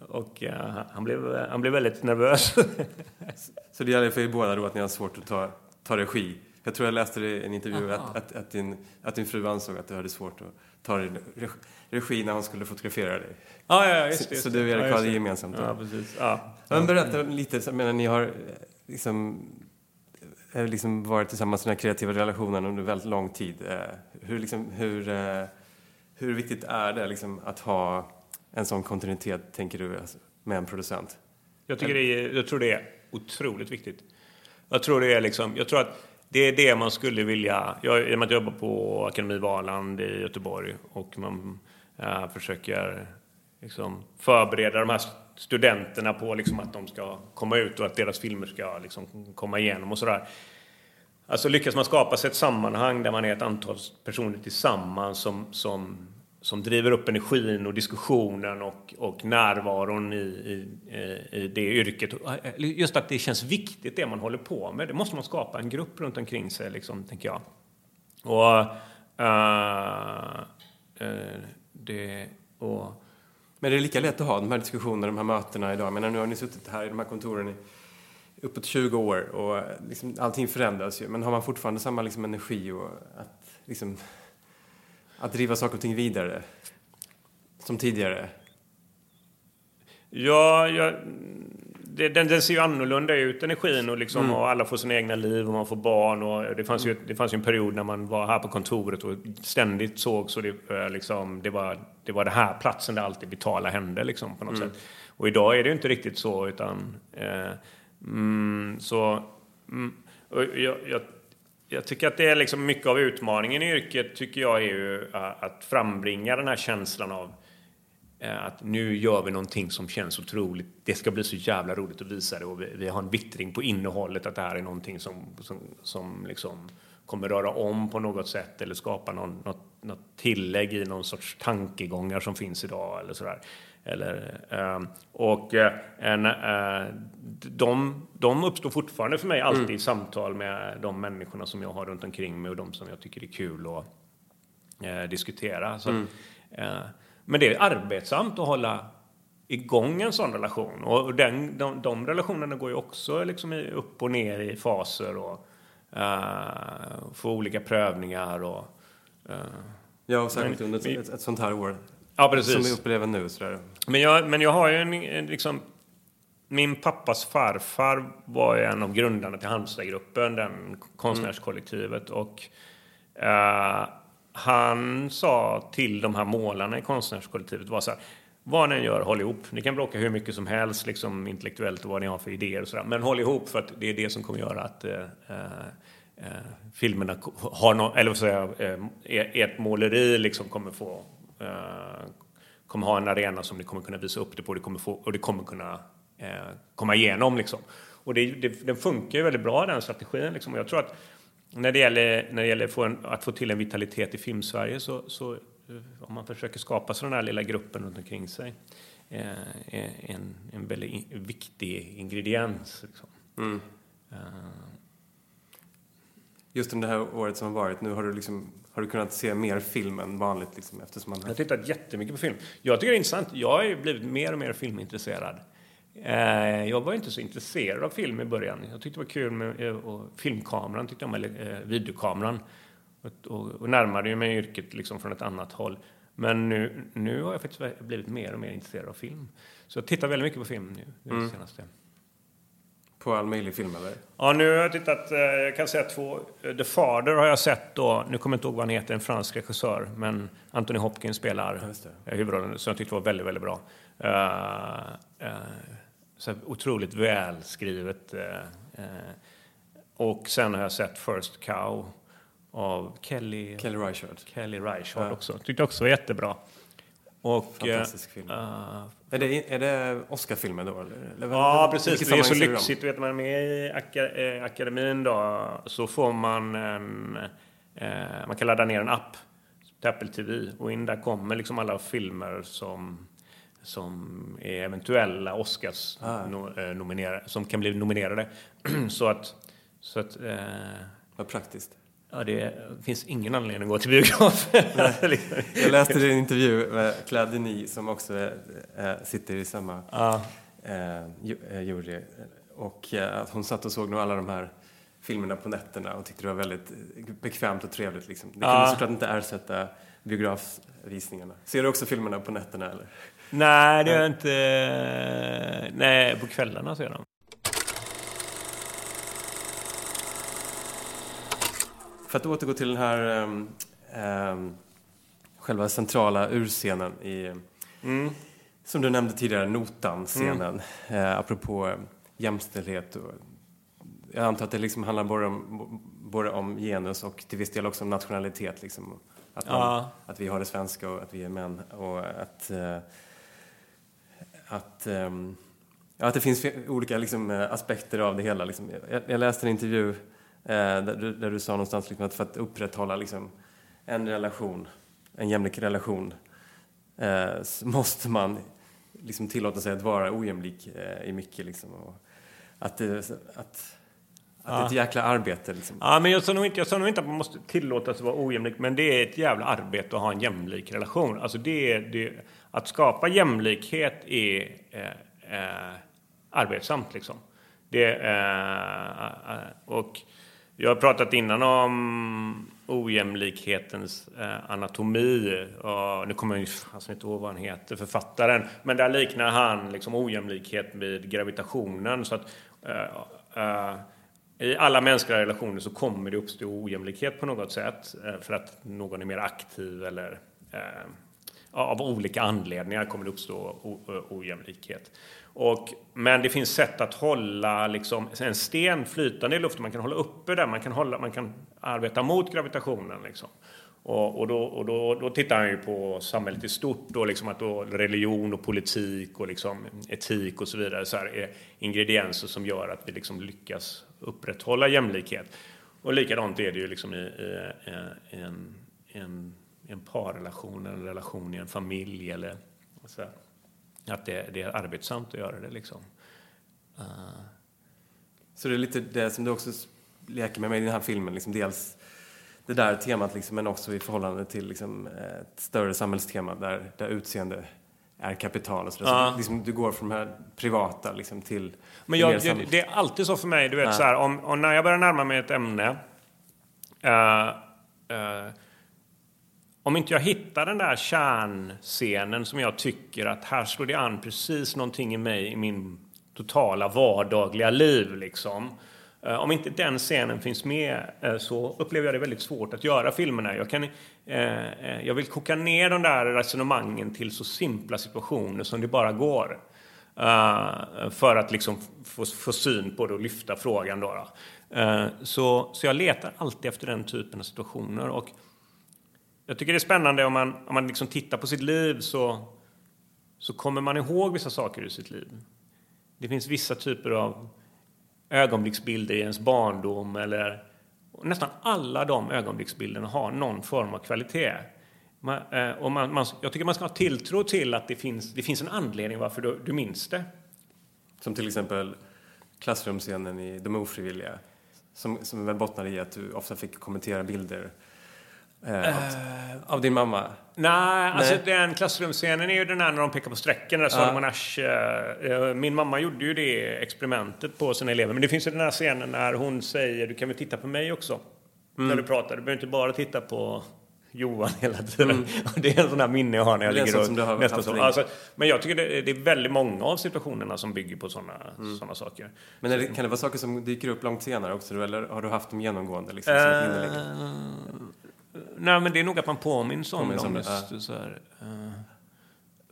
Och han blev, han blev väldigt nervös. så det gäller för er båda då att ni har svårt att ta, ta regi? Jag tror jag läste det i en intervju att, att, att, din, att din fru ansåg att du hade svårt att ta regi när hon skulle fotografera dig. Ja, ja, just det. Så, så du och Erik ja, hade gemensamt. Ja, precis. Ja. Men berätta lite, jag menar, ni har liksom, liksom varit tillsammans i den här kreativa relationen under väldigt lång tid. Eh, hur, liksom, hur, eh, hur viktigt är det liksom, att ha en sån kontinuitet, tänker du, alltså, med en producent? Jag, tycker det är, jag tror det är otroligt viktigt. Jag tror det är liksom, jag tror att det är det man skulle vilja... Jag, I och med att jag jobbar på Akademi Valand i Göteborg och man äh, försöker liksom, förbereda de här studenterna på liksom, att de ska komma ut och att deras filmer ska liksom, komma igenom och sådär. Alltså lyckas man skapa sig ett sammanhang där man är ett antal personer tillsammans som, som som driver upp energin och diskussionen och, och närvaron i, i, i det yrket. Eh, just att det känns viktigt det man håller på med. Det måste man skapa en grupp runt omkring sig, liksom, tänker jag. Och, uh, uh, det, och, men det är lika lätt att ha de här diskussionerna, de här mötena idag. Men nu har ni suttit här i de här kontoren i uppåt 20 år och liksom, allting förändras ju. Men har man fortfarande samma liksom, energi och att liksom, att driva saker och ting vidare? Som tidigare? Ja, ja det, den, den, ser ju annorlunda ut, energin. Och, liksom, mm. och alla får sina egna liv och man får barn. Och det, fanns ju, det fanns ju en period när man var här på kontoret och ständigt såg så det, eh, liksom, det, var, det var den här platsen där allt det vitala hände. Liksom, på något mm. sätt. Och idag är det ju inte riktigt så. utan eh, mm, så mm, jag, jag jag tycker att det är liksom mycket av utmaningen i yrket tycker jag är ju att frambringa den här känslan av eh, att nu gör vi någonting som känns otroligt. Det ska bli så jävla roligt att visa det och vi, vi har en vittring på innehållet att det här är någonting som, som, som liksom kommer röra om på något sätt eller skapa någon, något, något tillägg i någon sorts tankegångar som finns idag eller sådär. Eller, ehm, och eh, en, eh, de, de uppstår fortfarande för mig alltid mm. i samtal med de människorna som jag har runt omkring mig och de som jag tycker är kul att eh, diskutera. Så, mm. Men det är arbetsamt att hålla igång en sån relation. Och den, de, de relationerna går ju också liksom upp och ner i faser och uh, får olika prövningar. Och, uh, ja, och särskilt under ett, ett, sånt här år. Ja, precis. Som vi upplever nu. Sådär. Men, jag, men jag har ju en, liksom... Min pappas farfar var ju en av grundarna till Halmstadgruppen, den konstnärskollektivet. Och, uh, han sa till de här målarna i konstnärskollektivet var så här, vad ni än gör, håll ihop. Ni kan bråka hur mycket som helst, liksom intellektuellt och vad ni har för idéer och sådär. Men håll ihop för att det är det som kommer göra att eh, eh, eh filmerna har no eller vad säger jag, eh, e-, ert måleri liksom kommer få eh, kommer ha en arena som ni kommer kunna visa upp det på det kommer få, och det kommer kunna eh, komma igenom. Liksom. Och det, det, den funkar ju väldigt bra den strategin. Liksom. Och jag tror att när det gäller, när det gäller få en, att få till en vitalitet i filmsverige så, så om man försöker skapa sådana här lilla gruppen runt omkring sig eh, är en, en väldigt viktig ingrediens. Liksom. Mm. Uh. Just under det här året som har varit, nu har du, liksom, har du kunnat se mer film än vanligt? Liksom, eftersom man... Jag har tittat jättemycket på film. Jag tycker det är intressant. Jag har blivit mer och mer filmintresserad. Eh, jag var inte så intresserad av film i början. Jag tyckte det var kul med och filmkameran, tyckte jag, eller eh, videokameran. Och, och, och närmade mig yrket liksom från ett annat håll. Men nu, nu har jag faktiskt blivit mer och mer intresserad av film. Så jag tittar väldigt mycket på film nu, det mm. senaste. På all möjlig film eller? Ja, nu har jag tittat, eh, jag kan säga två. The Father har jag sett då, nu kommer jag inte ihåg vad han heter, en fransk regissör. Men Anthony Hopkins spelar huvudrollen, som jag tyckte var väldigt, väldigt bra. Uh, uh, så otroligt välskrivet. Uh, och sen har jag sett First Cow av Kelly, Kelly Reichardt. Kelly Reichardt ja. också. Tyckte också var jättebra. Och, Fantastisk film. Uh, är det, är det Oscar-filmen då? Eller? Ja, precis. Det är så lyxigt. Vet man med i eh, akademin då så får man en... Eh, man kan ladda ner en app till Apple TV och in där kommer liksom alla filmer som som är eventuella Oscars ah. no, eh, nominerade, som kan bli nominerade. så att... Så att eh, Vad praktiskt. Ja, det finns ingen anledning att gå till biografen. jag läste din intervju med Claire Denis som också äh, sitter i samma ah. äh, jury. Och äh, hon satt och såg nog alla de här filmerna på nätterna och tyckte det var väldigt bekvämt och trevligt. Liksom. Det kunde ah. såklart inte ersätta biografvisningarna. Ser du också filmerna på nätterna eller? Nej, det gör jag inte. Nej, på kvällarna ser jag dem. För att återgå till den här um, själva centrala urscenen i, mm. som du nämnde tidigare, Notan-scenen, mm. uh, apropå jämställdhet. Och, jag antar att det liksom handlar både om, både om genus och till viss del också om nationalitet. Liksom. Att, man, ja. att vi har det svenska och att vi är män och att, uh, att, um, att det finns olika liksom, eh, aspekter av det hela. Liksom. Jag, jag läste en intervju uh, där, du, där du sa någonstans liksom att för att upprätthålla liksom en relation, en jämlik relation, uh, måste man liksom tillåta sig att vara ojämlik uh, i mycket. Liksom, och att, det, att, att det är ett jäkla arbete. Liksom. Ja, men jag sa, nog inte, jag sa nog inte att man måste tillåta sig att vara ojämlik, men det är ett jävla arbete att ha en jämlik relation. Alltså det, det, att skapa jämlikhet är eh, eh, arbetsamt. Liksom. Det, eh, och jag har pratat innan om ojämlikhetens eh, anatomi. Och nu kommer jag alltså inte ihåg vad han heter, författaren. Men där liknar han liksom ojämlikhet med gravitationen. Så att, eh, eh, i alla mänskliga relationer så kommer det uppstå ojämlikhet på något sätt. Eh, för att någon är mer aktiv eller eh, av olika anledningar kommer det uppstå eh, ojämlikhet. Och, men det finns sätt att hålla liksom, en sten flytande i luften. Man kan hålla uppe den, man kan, hålla, man kan arbeta mot gravitationen. Liksom. Och, och, då, och då, då, tittar han ju på samhället i stort, då, liksom att då religion och politik och liksom etik och så vidare så är ingredienser som gör att vi liksom lyckas upprätthålla jämlikhet. Och likadant är det ju liksom i, i, i en, en, en parrelation, en relation i en familj eller så här. Att det, det, är arbetsamt att göra det liksom. Uh. Så det är lite det som du också leker med, med i den här filmen, liksom dels det där temat liksom, men också i förhållande till liksom, ett större samhällstema där, där utseende är kapital och sådär. Uh. Så liksom, du går från det här privata liksom, till... Men jag, det, det, är alltid så för mig, du vet uh. så här, om, om, när jag börjar närma mig ett ämne uh, om inte jag hittar den där kärnscenen som jag tycker att här slår det an precis någonting i mig i min totala vardagliga liv liksom. Eh, om inte den scenen finns med eh, så upplever jag det väldigt svårt att göra filmerna. Jag, kan, eh, jag vill koka ner de där resonemangen till så simpla situationer som det bara går. för att liksom få, få syn på det och lyfta frågan. Då, då. så, så jag letar alltid efter den typen av situationer. Och jag tycker det är spännande om man, om man liksom tittar på sitt liv så, så kommer man ihåg vissa saker i sitt liv. Det finns vissa typer av ögonblicksbilder i ens barndom eller nästan alla de ögonblicksbilderna har någon form av kvalitet. Man, eh, och man, man, jag tycker man ska ha tilltro till att det finns, det finns en anledning varför du, du minns det. Som till exempel klassrumsscenen i De ofrivilliga. Som, som väl i att du ofta fick kommentera bilder Eh, uh, av din mamma? Nej, alltså den klassrumsscenen är ju den här när de pekar på strecken. Där uh. Asch, uh, min mamma gjorde ju det experimentet på sina elever. Men det finns ju den här scenen när hon säger du kan väl titta på mig också. Mm. När du pratar. Du behöver inte bara titta på Johan hela tiden. Mm. det är en sån där minne jag har när jag ligger och nästan så. Alltså, men jag tycker det, det, är väldigt många av situationerna som bygger på såna, mm. såna saker. Men det, kan det vara saker som dyker upp långt senare också? Eller har du haft dem genomgående? Liksom, uh, Nej, men det är nog att man påminns om dem. Ja. Så här, uh,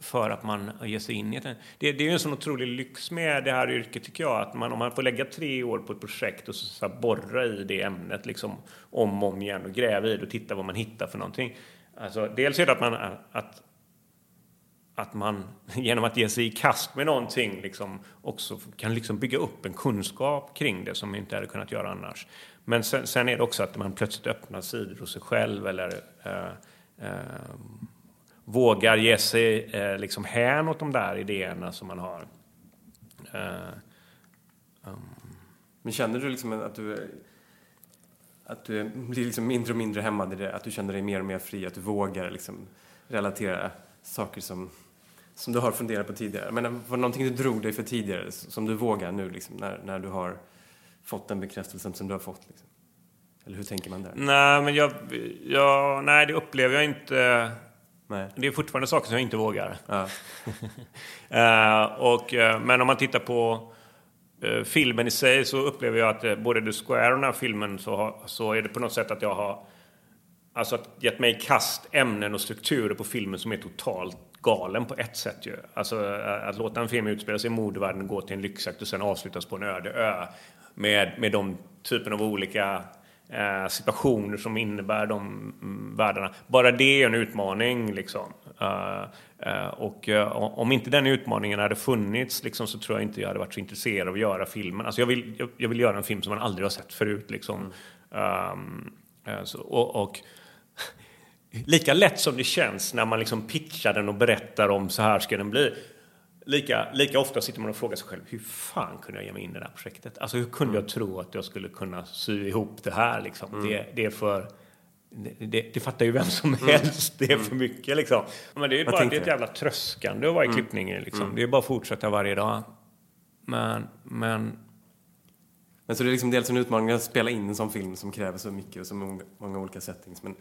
för att man ger sig in i det. det. Det är ju en sån otrolig lyx med det här yrket tycker jag. Att man, om man får lägga tre år på ett projekt och så, så borra i det ämnet liksom, om och om igen och gräva i det och titta vad man hittar för någonting. Alltså, dels är det att man, att, att man genom att ge sig i kast med någonting liksom, också kan liksom bygga upp en kunskap kring det som man inte hade kunnat göra annars. Men sen, sen, är det också att man plötsligt öppnar sidor hos sig själv eller eh, eh, vågar ge sig eh, liksom hän åt de där idéerna som man har. Eh, um. Men känner du liksom att du, att du blir liksom mindre och mindre hämmad i det? Att du känner dig mer och mer fri? Att du vågar liksom relatera saker som, som du har funderat på tidigare? Men var det någonting du drog dig för tidigare som du vågar nu liksom, när, när du har fått den bekräftelsen som du har fått? Liksom? Eller hur tänker man där? Nej, men jag, jag, nej det upplever jag inte. Nej. Det är fortfarande saker som jag inte vågar. Ja. uh, och, uh, men om man tittar på uh, filmen i sig så upplever jag att både The Square och den här filmen så, så är det på något sätt att jag har alltså att gett mig i kast ämnen och strukturer på filmen som är totalt galen på ett sätt ju. Alltså att låta en film utspela sig i modevärlden, gå till en lyxjakt och sen avslutas på en öde ö med, med de typen av olika eh, situationer som innebär de mm, värdena. Bara det är en utmaning. Liksom. Uh, uh, och uh, om inte den utmaningen hade funnits liksom, så tror jag inte jag hade varit så intresserad av att göra filmen. Alltså, jag, vill, jag, jag vill göra en film som man aldrig har sett förut. Liksom. Um, så, och, och lika lätt som det känns när man liksom pitchar den och berättar om så här ska den bli lika, lika ofta sitter man och frågar sig själv, hur fan kunde jag ge mig in i det här projektet? Alltså hur kunde mm. jag tro att jag skulle kunna sy ihop det här liksom? Mm. Det, det är för... Det, det, det, fattar ju vem som mm. helst. Det är för mm. mycket liksom. Men det är bara det är ett jävla tröskande att vara i mm. klippningen liksom. Mm. Det är bara att fortsätta varje dag. Men, men... Men så det är liksom dels en utmaning att spela in en sån film som kräver så mycket och så många olika settings. Men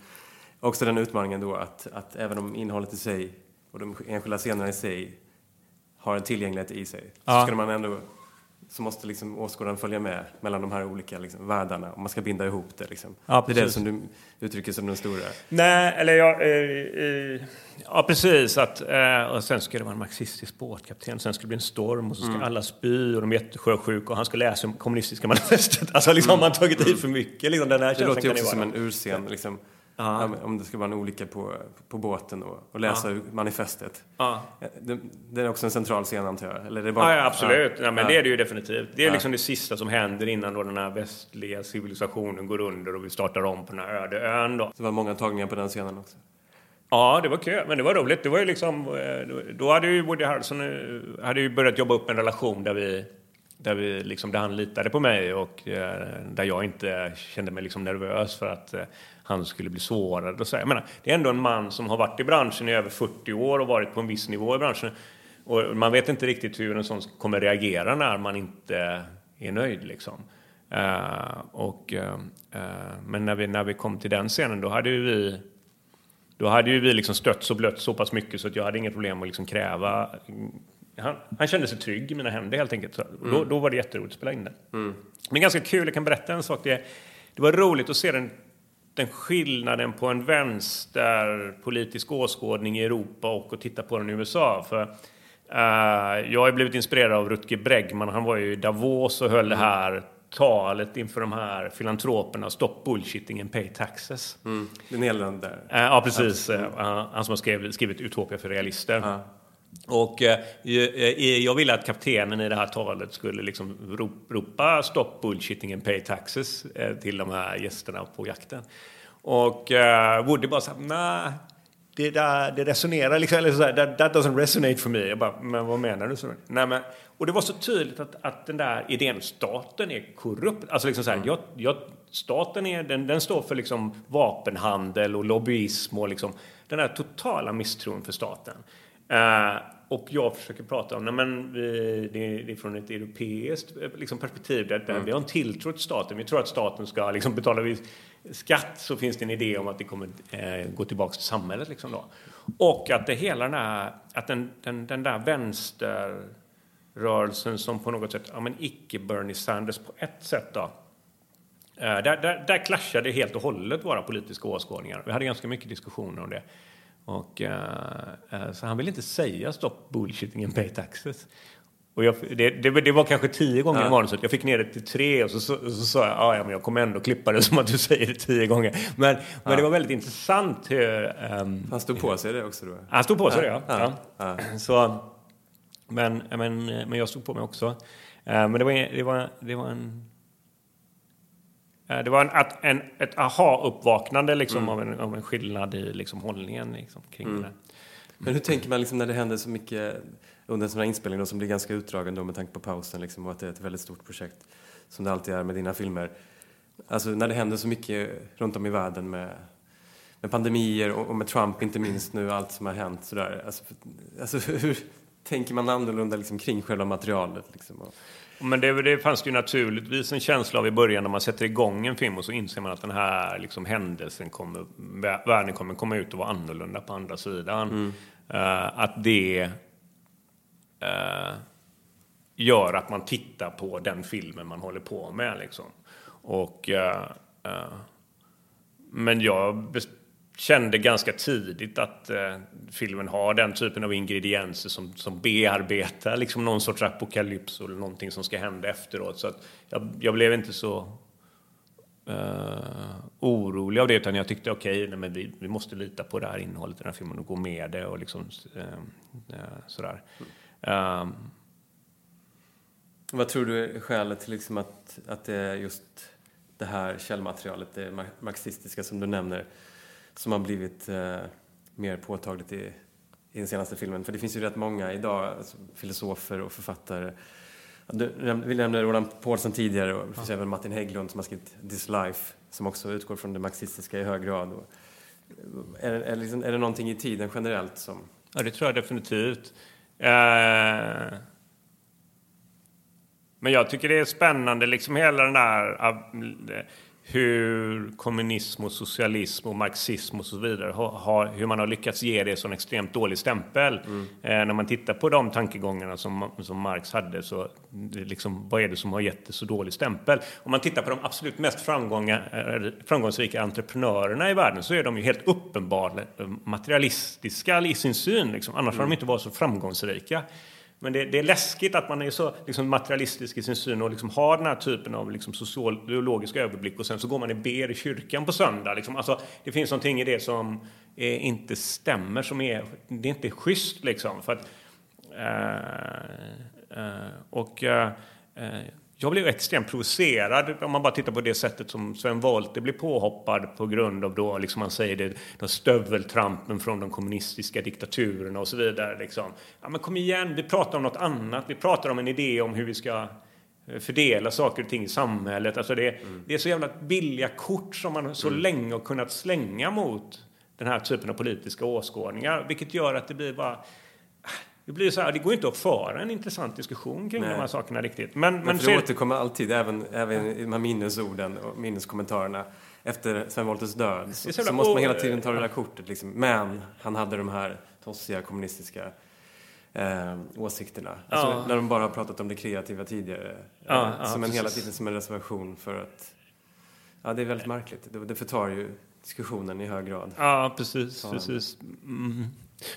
också den utmaningen då att, att även om innehållet i sig och de enskilda scenerna i sig har en tillgänglighet i sig. Ja. Så ska man ändå så måste liksom åskådaren följa med mellan de här olika liksom, världarna om man ska binda ihop det. Liksom. Ja, det är det som du uttrycker som den stora. Nej, eller ja, eh, eh, ja precis. Att, eh, och sen ska det vara en marxistisk båtkapten, sen ska det bli en storm och så ska mm. alla spy och de är jättesjösjuka och han ska läsa om kommunistiska manifestet. Alltså liksom mm. man tagit i för mycket. Liksom, den här det låter ju också som en urscen. Liksom. Ja. Om det ska vara en olycka på, på båten och, och läsa ja. manifestet. Ja. Det, det, är också en central scen antar jag? Eller det bara, ja, absolut. Ja. men Det är det ju definitivt. Det är liksom det sista som händer innan då den här västliga civilisationen går under och vi startar om på den här öde ön. Då. Det var många tagningar på den scenen också. Ja, det var kul. Men det var roligt. Det var ju liksom, eh, då hade ju Woody Harrelson eh, hade ju börjat jobba upp en relation där vi där, vi liksom, där han litade på mig och eh, där jag inte kände mig liksom nervös för att han skulle bli sårad. Och så. Jag menar, det är ändå en man som har varit i branschen i över 40 år och varit på en viss nivå i branschen. Och man vet inte riktigt hur en sån kommer reagera när man inte är nöjd. Liksom. Uh, och, uh, men när vi, när vi kom till den scenen då hade vi då hade ju vi liksom stött och blött så pass mycket så att jag hade inget problem att liksom kräva han, han kände sig trygg i mina händer helt enkelt. Mm. då, då var det jätteroligt att spela in den. Mm. Men ganska kul, jag kan berätta en sak. Det, det var roligt att se den, den skillnaden på en vänster politisk åskådning i Europa och att titta på den i USA. För uh, jag har blivit inspirerad av Rutger Bregman. Han var ju i Davos och höll mm. det här talet inför de här filantroperna, Stop bullshitting and pay taxes. Mm. Det är Nederländerna där. Uh, ja, precis. Uh, han som har skrivit, skrivit Utopia för realister. Och eh, jag ville att kaptenen i det här talet skulle liksom ropa stop bullshitting and pay taxes eh, till de här gästerna på jakten. Och eh, Woody bara sa nej, det, där, det resonerar liksom, eller så här, that, that doesn't resonate for me. Jag bara, men vad menar du? Så, nej, men, och det var så tydligt att, att den där idén, staten är korrupt. Alltså liksom så här, mm. jag, jag, staten är, den, den står för liksom vapenhandel och lobbyism och liksom den där totala misstron för staten. Uh, och jag försöker prata om, nej men vi, det, är från ett europeiskt eh, liksom, perspektiv där, mm. vi har en tilltro till staten. Vi tror att staten ska liksom, betala skatt så finns det en idé om att det kommer eh, gå tillbaka till samhället. Liksom, då. Och att det hela den där, att den, den, den där vänsterrörelsen som på något sätt, ja men icke Bernie Sanders på ett sätt då, eh, där, där, där clashade helt och hållet våra politiska åskådningar. Vi hade ganska mycket diskussioner om det. Och, uh, så han vill inte säga stop bullshitting and pay taxes. Och jag, det, det, det, var kanske tio gånger ja. i manuset. Jag fick ner det till tre och så, så, så sa jag ah, ja, men jag kommer ändå klippa det som att du säger det tio gånger. Men, ja. men det var väldigt intressant. Hur, um, han stod på sig det också då? Han stod på sig ja. det, ja. ja. Så, men, men, men jag stod på mig också. Uh, men det var, det var, det var en det var en, en, ett aha-uppvaknande liksom, mm. av, en, av en skillnad i liksom, hållningen liksom, kring mm. det. Men hur tänker man liksom, när det händer så mycket under en sån här inspelning då, som blir ganska utdragen då, med tanke på pausen liksom, och att det är ett väldigt stort projekt som det alltid är med dina filmer. Alltså när det händer så mycket runt om i världen med, med pandemier och, och med Trump inte minst nu, allt som har hänt sådär. Alltså, alltså hur tänker man annorlunda liksom, kring själva materialet? Liksom, och, men det, det fanns ju naturligtvis en känsla av i början när man sätter igång en film och så inser man att den här liksom, händelsen kommer, världen kommer komma ut och vara annorlunda på andra sidan. Mm. Uh, att det uh, gör att man tittar på den filmen man håller på med. Liksom. Och, uh, men jag kände ganska tidigt att eh, filmen har den typen av ingredienser som, som bearbetar liksom någon sorts apokalyps eller någonting som ska hända efteråt. Så att jag, jag blev inte så eh, orolig av det utan jag tyckte okej, okay, vi, vi måste lita på det här innehållet i den här filmen och gå med det och liksom eh, eh sådär. Mm. Um, Vad tror du är skälet till liksom att, att det är just det här källmaterialet, det marxistiska som du nämner, som har blivit eh, mer påtagligt i, i den senaste filmen. För det finns ju rätt många idag, alltså, filosofer och författare. Du, vi nämnde Roland Paulsen tidigare och det finns ja. även Martin Hägglund som har skrivit This Life som också utgår från det marxistiska i hög grad. Och, är, är, liksom, är det någonting i tiden generellt som... Ja, det tror jag definitivt. Eh... Men jag tycker det är spännande, liksom hela den där hur kommunism och socialism och marxism och så vidare har, hur man har lyckats ge det en sån extremt dålig stämpel. Mm. Eh, när man tittar på de tankegångarna som, som Marx hade så liksom, vad är det som har gett det så dålig stämpel? Om man tittar på de absolut mest eh, framgångsrika entreprenörerna i världen så är de ju helt uppenbart materialistiska i sin syn. Liksom. Annars mm. har de inte varit så framgångsrika. Men det, det, är läskigt att man är så liksom, materialistisk i sin syn och liksom har den här typen av liksom, sociologisk överblick och sen så går man i ber i kyrkan på söndag. Liksom. Alltså, det finns någonting i det som är, inte stämmer, som är, det är inte schysst liksom. För att, eh, eh, och eh, eh, jag blev extremt provocerad om man bara tittar på det sättet som Sven Wollter blir påhoppad på grund av då, liksom man säger det, de stöveltrampen från de kommunistiska diktaturerna och så vidare. Liksom. Ja, men kom igen, vi pratar om något annat. Vi pratar om en idé om hur vi ska eh, fördela saker och ting i samhället. Alltså det, mm. det är så jävla billiga kort som man så mm. länge har kunnat slänga mot den här typen av politiska åskådningar, vilket gör att det blir bara det blir så här, det går inte att föra en intressant diskussion kring Nej. de här sakerna riktigt. Men, men, men det återkommer alltid, även, även i de här minnesorden och minneskommentarerna efter Sven Wolters död. Så, så, måste man hela tiden ta det där kortet. Liksom. Men han hade de här tossiga kommunistiska eh, åsikterna. Alltså, Ja. När de bara har pratat om det kreativa tidigare. Ja, eh, ja, som en hela tiden som en reservation för att... Ja, det är väldigt märkligt. Det, det förtar ju diskussionen i hög grad. Ja, precis. Precis. Mm.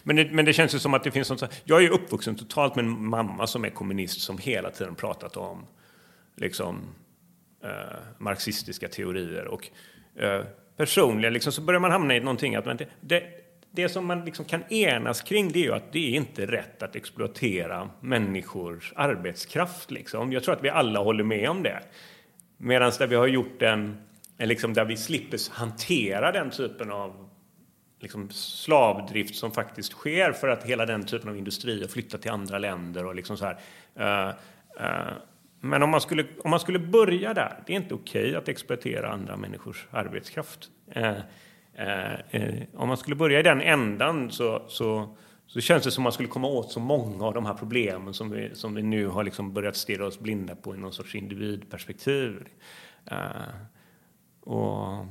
Men, det, men det känns ju som att det finns något Jag är ju uppvuxen totalt med en mamma som är kommunist som hela tiden pratat om liksom, eh, marxistiska teorier. Och eh, personligen liksom, så börjar man hamna i någonting att man, det, det, det som man liksom kan enas kring det är ju att det är inte rätt att exploatera människors arbetskraft. Liksom. Jag tror att vi alla håller med om det. Medan där vi har gjort en, en liksom där vi slipper hantera den typen av liksom slavdrift som faktiskt sker för att hela den typen av industrier flyttar till andra länder och liksom så här. Uh, uh, men om man, skulle, om man skulle börja där, det är inte okej att exploatera andra människors arbetskraft. Uh, om man skulle börja i den ändan så, så, så känns det som man skulle komma åt så många av de här problemen som vi, som vi nu har liksom börjat stirra oss blinda på i någon sorts individperspektiv. Och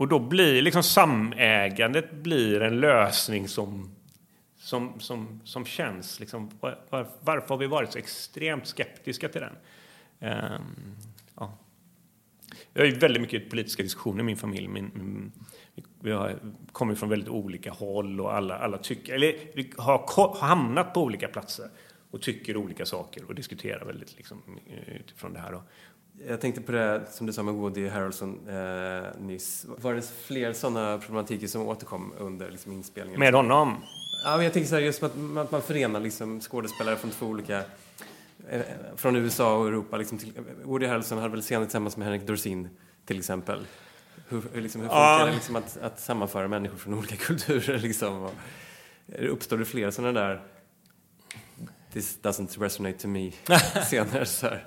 och då blir liksom samägandet blir en lösning som, som, som, som känns... Liksom, var, varför har vi varit så extremt skeptiska till den? Um, ja. Vi har ju väldigt mycket politiska diskussioner i min familj. Min, min, vi har, kommer från väldigt olika håll och alla, alla tycker... Eller vi har, har hamnat på olika platser och tycker olika saker och diskuterar väldigt liksom, eh, utifrån det här. Då. Jag tänkte på det som du sa med Woody Harrelson eh, nyss. Var det fler sådana problematiker som återkom under liksom, inspelningen? Med honom. Ja, men jag tänker så här, just att man, att man förenar liksom, skådespelare från två olika... Eh, från USA och Europa. Liksom, till, Woody Harrelson hade väl scener tillsammans med Henrik Dorsin, till exempel. Hur, liksom, hur funkar Ja. det liksom, att, att sammanföra människor från olika kulturer? Liksom, och, eh, uppstår det fler sådana där This doesn't resonate to me scener? Så här.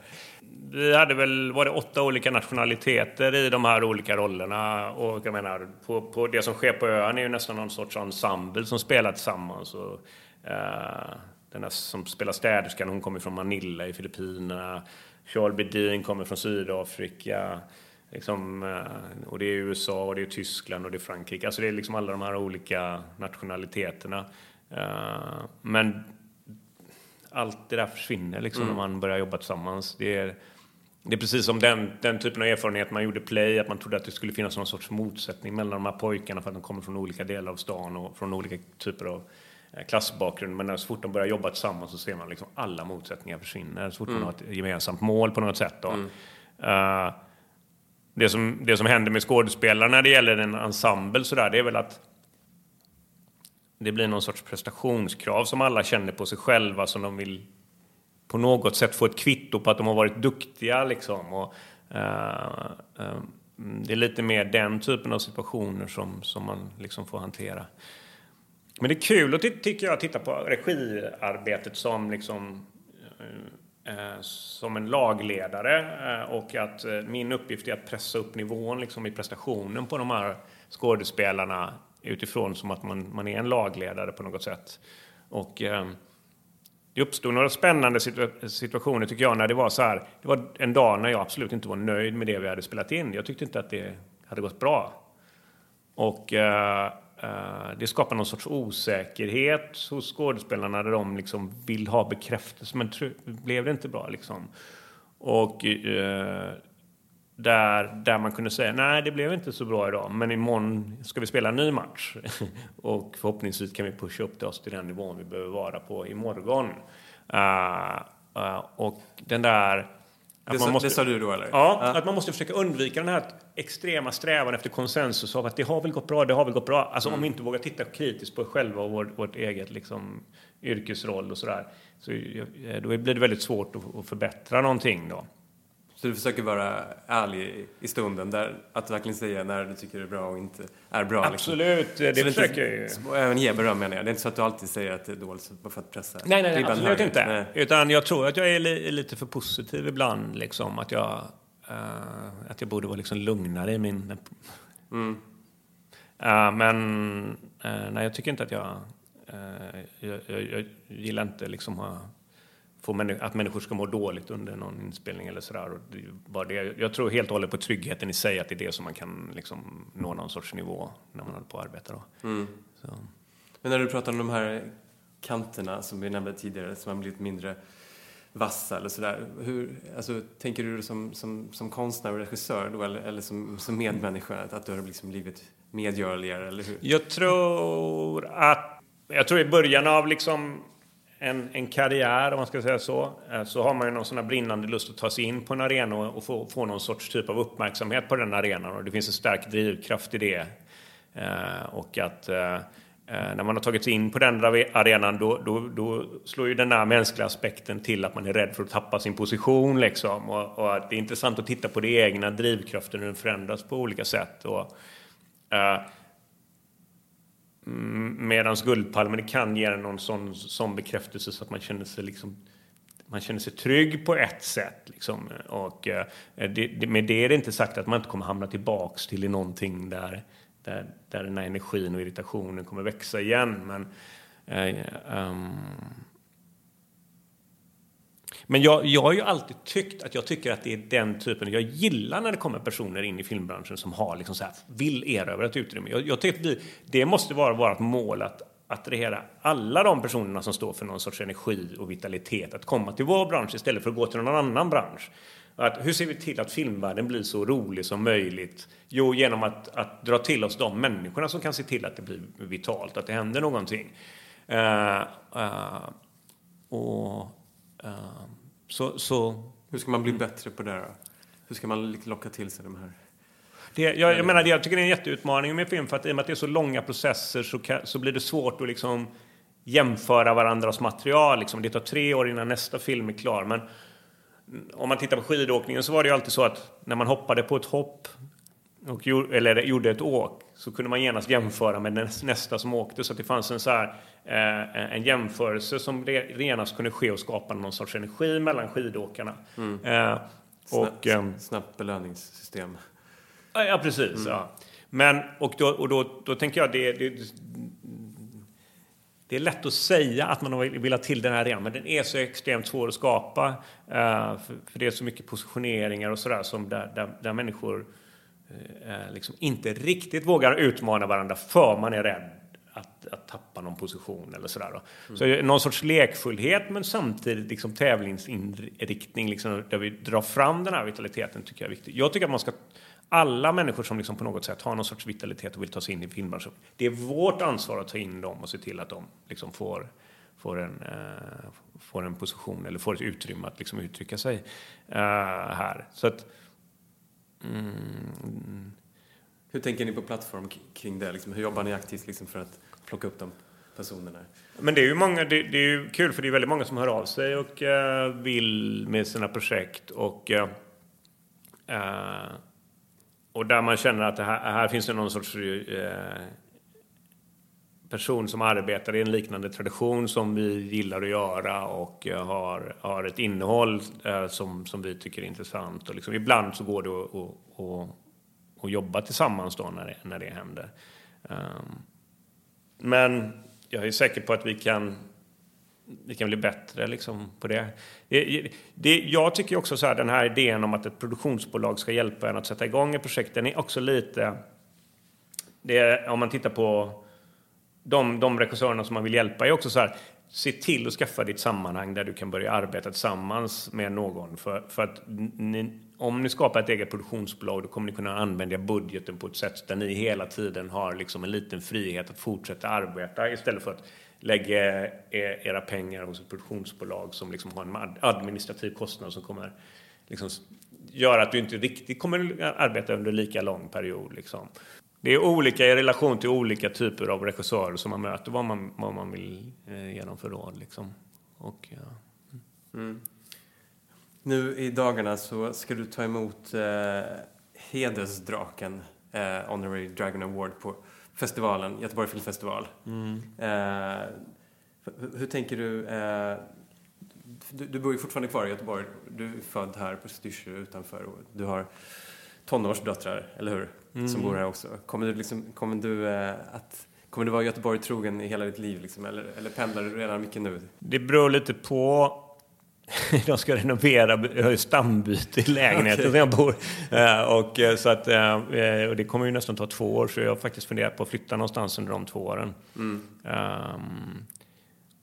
Vi hade väl, var det åtta olika nationaliteter i de här olika rollerna. Och jag menar, på, på det som sker på ön är ju nästan någon sorts ensemble som spelar tillsammans. Och, eh, den där som spelar städerskan, hon kommer från Manila i Filippinerna. Charles Bedin kommer från Sydafrika. Liksom, eh, och det är USA, och det är Tyskland och det är Frankrike. Alltså det är liksom alla de här olika nationaliteterna. Eh, men allt det där försvinner liksom när man börjar jobba tillsammans. Det är, det är precis som den, den typen av erfarenhet man gjorde Play, att man trodde att det skulle finnas någon sorts motsättning mellan de här pojkarna för att de kommer från olika delar av stan och från olika typer av eh, klassbakgrund. Men så fort de börjar jobba tillsammans så ser man liksom alla motsättningar försvinner. Så fort man har ett gemensamt mål på något sätt. Då. Eh, det, som, det som händer med skådespelare när det gäller en ensemble så där, det är väl att det blir någon sorts prestationskrav som alla känner på sig själva som de vill på något sätt få ett kvitto på att de har varit duktiga. Liksom. Och, uh, uh, det är lite mer den typen av situationer som, som man liksom får hantera. Men det är kul att tycker jag, att titta på regiarbetet som, liksom, uh, som en lagledare och att min uppgift är att pressa upp nivån liksom, i prestationen på de här skådespelarna utifrån som att man, man är en lagledare på något sätt. Och det uppstod några spännande situa- situationer tycker jag när det var så här. Det var en dag när jag absolut inte var nöjd med det vi hade spelat in. Jag tyckte inte att det hade gått bra. Och eh, eh det skapar någon sorts osäkerhet hos skådespelarna där de liksom vill ha bekräftelse. Men blev det inte bra liksom? Och eh, där, där man kunde säga nej, det blev inte så bra idag, men imorgon ska vi spela en ny match. och förhoppningsvis kan vi pusha upp det oss till den nivån vi behöver vara på imorgon. Uh, uh, och den där... att Det, man måste- det sa du då, eller? Ja, att man måste försöka undvika den här extrema strävan efter konsensus av att det har väl gått bra, det har väl gått bra. Alltså om vi inte vågar titta kritiskt på oss själva och vår, vårt eget liksom, yrkesroll och sådär. Så eh, då blir det väldigt svårt att, att förbättra någonting då. Så du försöker vara ärlig i stunden, där, att verkligen säga när du tycker det är bra och inte är bra. liksom. Absolut, det, Så försöker jag ju. även ge beröm menar jag. Det är inte så att du alltid säger att det är dåligt för att pressa Nej, nej, nej absolut inte. Nej. Utan jag tror att jag är li, lite för positiv ibland. Liksom, att, jag, eh, att jag borde vara liksom lugnare i min... Mm. Eh, men uh, nej, jag tycker inte att jag... jag, jag, jag gillar inte liksom ha, få att människor ska må dåligt under någon inspelning eller sådär. Och bara det. Jag tror helt och hållet på tryggheten i sig, att det är det som man kan liksom nå någon sorts nivå när man håller på att arbeta. Då. Mm. Men när du pratar om de här kanterna som vi nämnde tidigare, som har blivit mindre vassa eller sådär. Hur, alltså, tänker du som, som, som konstnär och regissör då, eller, eller som, som medmänniska, att du har liksom blivit medgörligare, eller hur? Jag tror att, jag tror i början av liksom en, en karriär, om man ska säga så, eh, så har man ju någon sån här brinnande lust att ta sig in på en arena och, få, få någon sorts typ av uppmärksamhet på den arenan och det finns en stark drivkraft i det. Eh, och att Eh, eh när man har tagit sig in på den arenan då, då, då, slår ju den här mänskliga aspekten till att man är rädd för att tappa sin position. Liksom. Och, och att det är intressant att titta på det egna drivkraften hur den förändras på olika sätt. Och, eh, Medan Guldpalmen kan ge någon sån, sån bekräftelse så att man känner sig liksom man känner sig trygg på ett sätt. Liksom. Och, eh, det, det, med det är det inte sagt att man inte kommer hamna tillbaks till någonting där där, där den här energin och irritationen kommer växa igen. Men, eh, um, men jag, jag har ju alltid tyckt att jag tycker att det är den typen, jag gillar när det kommer personer in i filmbranschen som har liksom så här, vill erövra ett utrymme. Jag, jag tycker att vi, det måste vara vårt mål att attrahera alla de personerna som står för någon sorts energi och vitalitet att komma till vår bransch istället för att gå till någon annan bransch. Att, hur ser vi till att filmvärlden blir så rolig som möjligt? Jo, genom att, att dra till oss de människorna som kan se till att det blir vitalt, att det händer någonting. Uh, uh, och, så, så, hur ska man bli bättre på det då? Hur ska man locka till sig de här? Det, jag, jag menar, jag tycker det är en jätteutmaning med film för att i och med att det är så långa processer så, kan, så blir det svårt att liksom jämföra varandras material. Liksom. Det tar tre år innan nästa film är klar. Men om man tittar på skidåkningen så var det ju alltid så att när man hoppade på ett hopp och, eller gjorde ett åk så kunde man genast jämföra med nästa som åkte så att det fanns en, så här, eh, en jämförelse som genast kunde ske och skapa någon sorts energi mellan skidåkarna. Mm. Eh, och, eh, snabbt belöningssystem. Ja, precis. Mm. Ja. Men, och då, och då, då tänker jag det, det, det är lätt att säga att man vill ha till den här arenan, men den är så extremt svår att skapa. Uh, för, det är så mycket positioneringar och sådär som där, där, där människor liksom inte riktigt vågar utmana varandra för man är rädd att, att tappa någon position eller sådär. Mm. Så någon sorts lekfullhet men samtidigt liksom tävlingsinriktning liksom, där vi drar fram den här vitaliteten tycker jag är viktigt. Jag tycker att man ska alla människor som liksom på något sätt har någon sorts vitalitet och vill ta sig in i filmbranschen. Det är vårt ansvar att ta in dem och se till att de liksom får, får, en, uh, får en position eller får ett utrymme att liksom uttrycka sig uh, här. Så att, mm. Hur tänker ni på plattform kring det? Liksom, hur jobbar ni aktivt liksom, för att plocka upp de personerna? Men det är ju många, det, det är ju kul för det är väldigt många som hör av sig och uh, vill med sina projekt och och där man känner att här, här, finns det någon sorts eh, person som arbetar i en liknande tradition som vi gillar att göra och eh, har, har ett innehåll eh, som, som vi tycker är intressant. Och liksom, ibland så går det att, att, att, att jobba tillsammans då när det, när det händer. Ehm, men jag är säker på att vi kan vi kan bli bättre liksom, på det. Det, det. Jag tycker också så här, den här idén om att ett produktionsbolag ska hjälpa en att sätta igång ett projekt, den är också lite... Det, om man tittar på de, de regissörerna som man vill hjälpa, är också så här, se till att skaffa ditt sammanhang där du kan börja arbeta tillsammans med någon. För, för att ni, om ni skapar ett eget produktionsbolag då kommer ni kunna använda budgeten på ett sätt där ni hela tiden har liksom en liten frihet att fortsätta arbeta istället för att lägga e, era pengar hos ett produktionsbolag som liksom har en administrativ kostnad som kommer liksom göra att du inte riktigt kommer arbeta under lika lång period. Liksom. Det är olika i relation till olika typer av regissörer som man möter, vad man, vad man vill eh, ge dem för råd. Liksom. Och, ja. mm. Nu i dagarna så ska du ta emot eh, hedersdraken, eh, Honorary Dragon Award, på festivalen, Göteborg Filmfestival. Mm. Eh, hur, tänker du, eh, du? Du bor ju fortfarande kvar i Göteborg. Du är född här på Styrsö utanför. Och du har tonårsdöttrar, eller hur? Mm. Som bor här också. Kommer du, liksom, kommer du eh, att Kommer du vara Göteborg trogen i hela ditt liv liksom, eller, eller pendlar du redan mycket nu? Det beror lite på de ska renovera, jag har ju stambyte i lägenheten okay. där jag bor. Uh, och, uh, så att, uh, och det kommer ju nästan ta två år, så jag har faktiskt funderat på att flytta någonstans under de två åren. Mm. Um,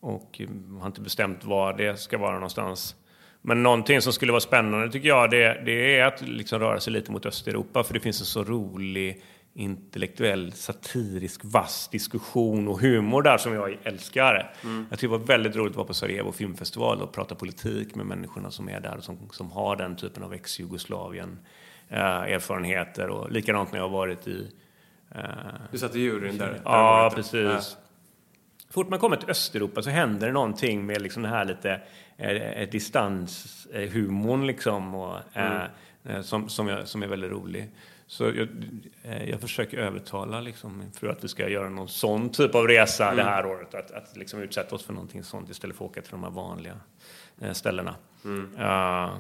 och har inte bestämt var det ska vara någonstans. Men någonting som skulle vara spännande tycker jag, det, det är att liksom röra sig lite mot Östeuropa, för det finns en så rolig intellektuell, satirisk, vass diskussion och humor där som jag älskar. Mm. Jag tycker det var väldigt roligt att vara på Sarajevo filmfestival och prata politik med människorna som är där och som, som har den typen av ex-Jugoslavien eh, erfarenheter och likadant när jag har varit i... Eh, du satt i juryn där? Ja, precis. Ja. fort man kommer till Östeuropa så händer det någonting med liksom den här lite eh, distanshumorn liksom och, mm. eh, som, som, jag, som är väldigt rolig. Så jag, eh, jag försöker övertala liksom min fru att vi ska göra någon sån typ av resa mm. det här året. Att, att liksom utsätta oss för någonting sånt istället för att åka till de här vanliga eh, ställena. Mm. Uh,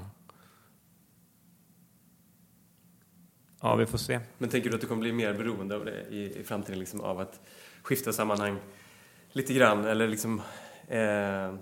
ja, vi får se. Men tänker du att du kommer bli mer beroende av det i, i framtiden? Liksom, av att skifta sammanhang lite grann? Eller liksom... Eh,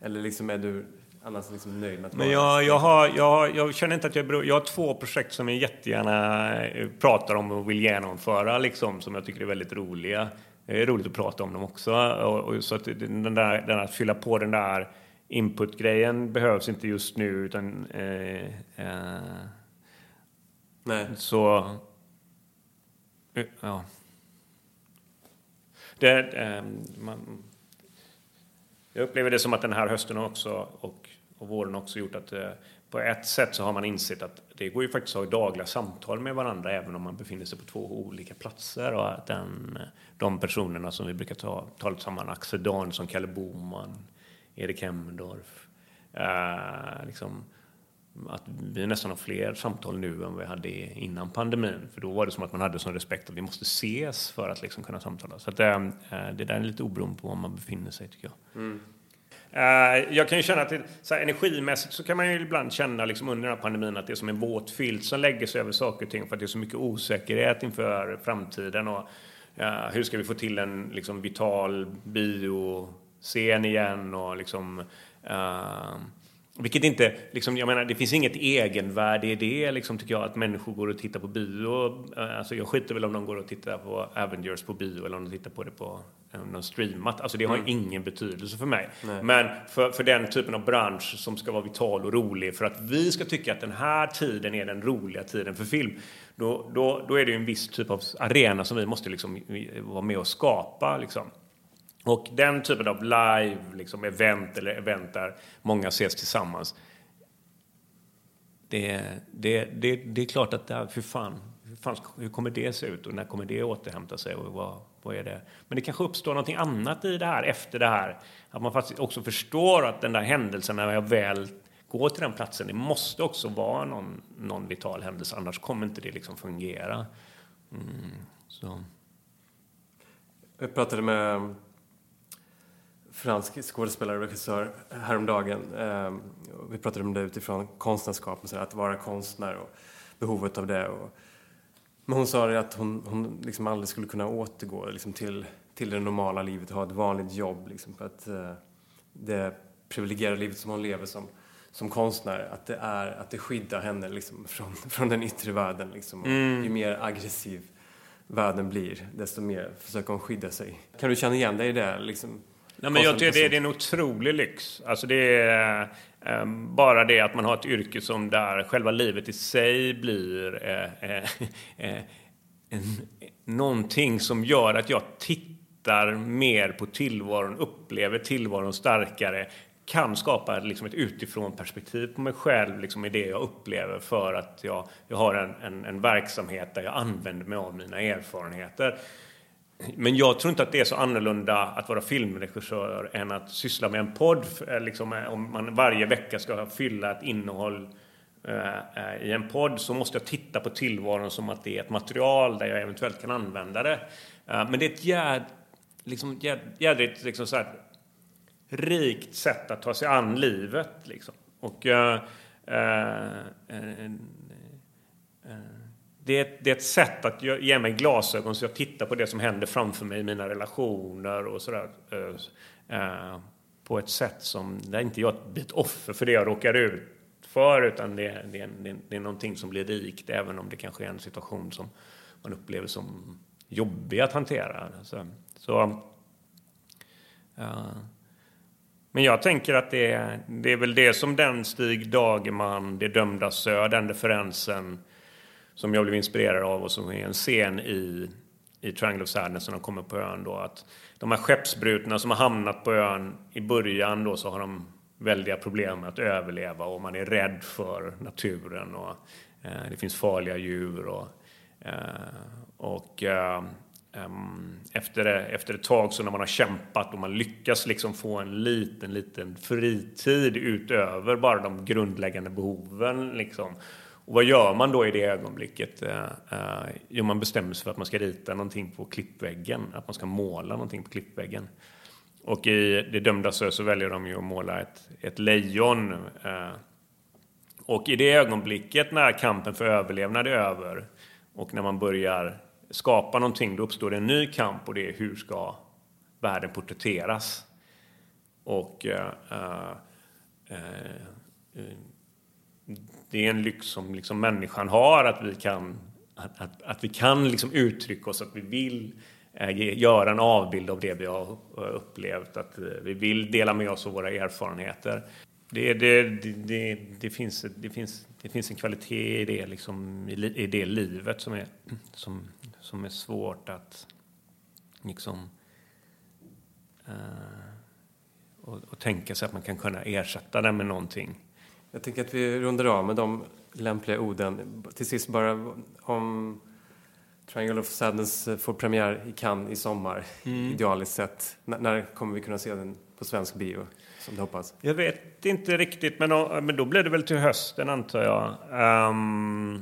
eller liksom är du annars liksom nöjd med att Men jag, jag, har, jag, jag känner inte att jag är Jag har två projekt som jag jättegärna eh, pratar om och vill genomföra, liksom, som jag tycker är väldigt roliga. Det är roligt att prata om dem också. Och, och så att den där, den att fylla på den där input-grejen behövs inte just nu, utan... Eh, eh, Nej. Så... Eh, ja. Det, eh, man, jag upplever det som att den här hösten också och, och våren också gjort att eh, på ett sätt så har man insett att det går ju faktiskt att ha dagliga samtal med varandra även om man befinner sig på två olika platser och att den, de personerna som vi brukar ta, tala samman, Axel Danielsson, Kalle Boman, Erik Hemmendorf, eh, liksom, att vi nästan har fler samtal nu än vi hade innan pandemin. För då var det som att man hade sån respekt att vi måste ses för att liksom kunna samtala. Så att, äh, det där är lite oberoende på var man befinner sig tycker jag. Mm. Uh, jag kan ju känna att det, så här, energimässigt så kan man ju ibland känna liksom under den här pandemin att det är som en våt filt som lägger sig över saker och ting för att det är så mycket osäkerhet inför framtiden. Och, uh, hur ska vi få till en liksom, vital bioscen igen och liksom uh, vilket inte, liksom, jag menar, det finns inget egenvärde i det, liksom, tycker jag, att människor går och tittar på bio. Alltså, jag skiter väl om de går och tittar på Avengers på bio eller om de tittar på det på eh, någon streamat. Alltså, det har mm. ingen betydelse för mig. Nej. Men för, för den typen av bransch som ska vara vital och rolig, för att vi ska tycka att den här tiden är den roliga tiden för film, då, då, då är det en viss typ av arena som vi måste liksom, vara med och skapa. Liksom. Och den typen av live, liksom event eller event där många ses tillsammans. Det, det, det, det är klart att, det, för fan, hur, fan, hur kommer det se ut och när kommer det återhämta sig? Och vad, vad är det? Men det kanske uppstår någonting annat i det här efter det här. Att man faktiskt också förstår att den där händelsen när jag väl går till den platsen, det måste också vara någon, någon vital händelse, annars kommer inte det liksom fungera. Mm, så. Jag pratade med fransk skådespelare och regissör häromdagen. Eh, vi pratade om det utifrån konstnärskap, att vara konstnär och behovet av det. Och, men hon sa att hon, hon liksom aldrig skulle kunna återgå liksom till, till det normala livet och ha ett vanligt jobb. Liksom, för att eh, det privilegierade livet som hon lever som, som konstnär, att det, är, att det skyddar henne liksom, från, från den yttre världen. Liksom. Mm. Ju mer aggressiv världen blir, desto mer försöker hon skydda sig. Kan du känna igen dig i det? Liksom? Nej, men jag tycker det, det är en otrolig lyx. Alltså det är eh, bara det att man har ett yrke som där själva livet i sig blir eh, eh, eh en, någonting som gör att jag tittar mer på tillvaron, upplever tillvaron starkare kan skapa liksom ett utifrån perspektiv på mig själv liksom i det jag upplever för att jag, jag har en, en, en verksamhet där jag använder mig av mina erfarenheter. Men jag tror inte att det är så annorlunda att vara filmregissör än att syssla med en podd. Eh, liksom, eh, om man varje vecka ska fylla ett innehåll eh, eh, i en podd så måste jag titta på tillvaron som att det är ett material där jag eventuellt kan använda det. men det är ett jäd, liksom, jäd, jädrigt liksom, så här, rikt sätt att ta sig an livet. Liksom. Och, uh, det är, det är ett sätt att ge mig glasögon så jag tittar på det som händer framför mig i mina relationer och sådär. Eh, eh, på ett sätt som, där inte jag blir ett offer för det jag råkar ut för, utan det, det, det, det är någonting som blir rikt, även om det kanske är en situation som man upplever som jobbig att hantera. Så, så uh, men jag tänker att det är, det är väl det som den Stig Dagerman, Det dömda Sö, den referensen som jag blev inspirerad av och som är en scen i, i Triangle of Sadness när de kommer på ön då. Att de här skeppsbrutna som har hamnat på ön i början då så har de väldiga problem med att överleva och man är rädd för naturen och eh, det finns farliga djur och, eh, och eh, efter, efter ett tag så när man har kämpat och man lyckas liksom få en liten, liten fritid utöver bara de grundläggande behoven liksom. Och vad gör man då i det ögonblicket? Eh, eh, jo, man bestämmer sig för att man ska rita någonting på klippväggen, att man ska måla någonting på klippväggen. Och i Det dömda sö så väljer de ju att måla ett, ett lejon. Eh. Och i det ögonblicket när kampen för överlevnad är över och när man börjar skapa någonting, då uppstår det en ny kamp och det är hur ska världen porträtteras? Och uh, uh, det är en lyx som liksom människan har, att vi kan, att, att, att vi kan liksom uttrycka oss, att vi vill eh, göra en avbild av det vi har eh, upplevt, att eh, vi vill dela med oss av våra erfarenheter. Det, det, det, det, finns, det, finns, det finns en kvalitet i det, liksom, i, det livet som är, som, som är svårt att liksom uh, och, och, tänka sig att man kan kunna ersätta det med någonting. Jag tänker att vi rundar av med de lämpliga orden. Till sist bara om Triangle of Sadness får premiär i Cannes i sommar, mm. idealiskt sett. N när kommer vi kunna se den på svensk bio, som du hoppas? Jag vet inte riktigt, men då, men då blir det väl till hösten antar jag. Um,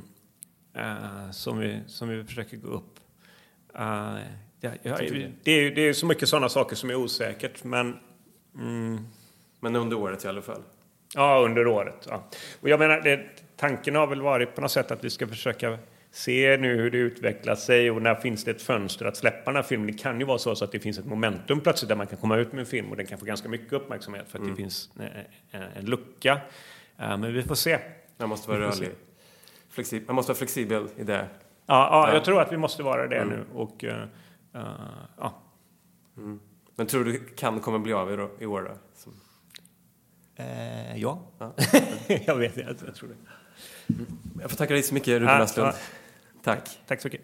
uh, som, vi, som vi försöker gå upp. Uh, ja, ja, det, är, det är så mycket sådana saker som är osäkert, men... Mm. Men under året i alla fall? Ja, under året. Ja. Och jag menar, det, tanken har väl varit på något sätt att vi ska försöka se nu hur det utvecklar sig och när finns det ett fönster att släppa den här filmen. Det kan ju vara så att det finns ett momentum plötsligt där man kan komma ut med en film och den kan få ganska mycket uppmärksamhet för att mm. det finns eh, en lucka. Men vi får se. Man måste vara rörlig. Flexib man måste vara flexibel i det. Ja, ja, jag tror att vi måste vara det mm. nu. Och, uh, ja. Mm. Men tror du kan kommer bli av i, i år då? Som... Eh, ja. ja. jag vet, jag, jag tror det. Jag får tacka dig så mycket, Ruben Astlund. Tack. Tack så mycket.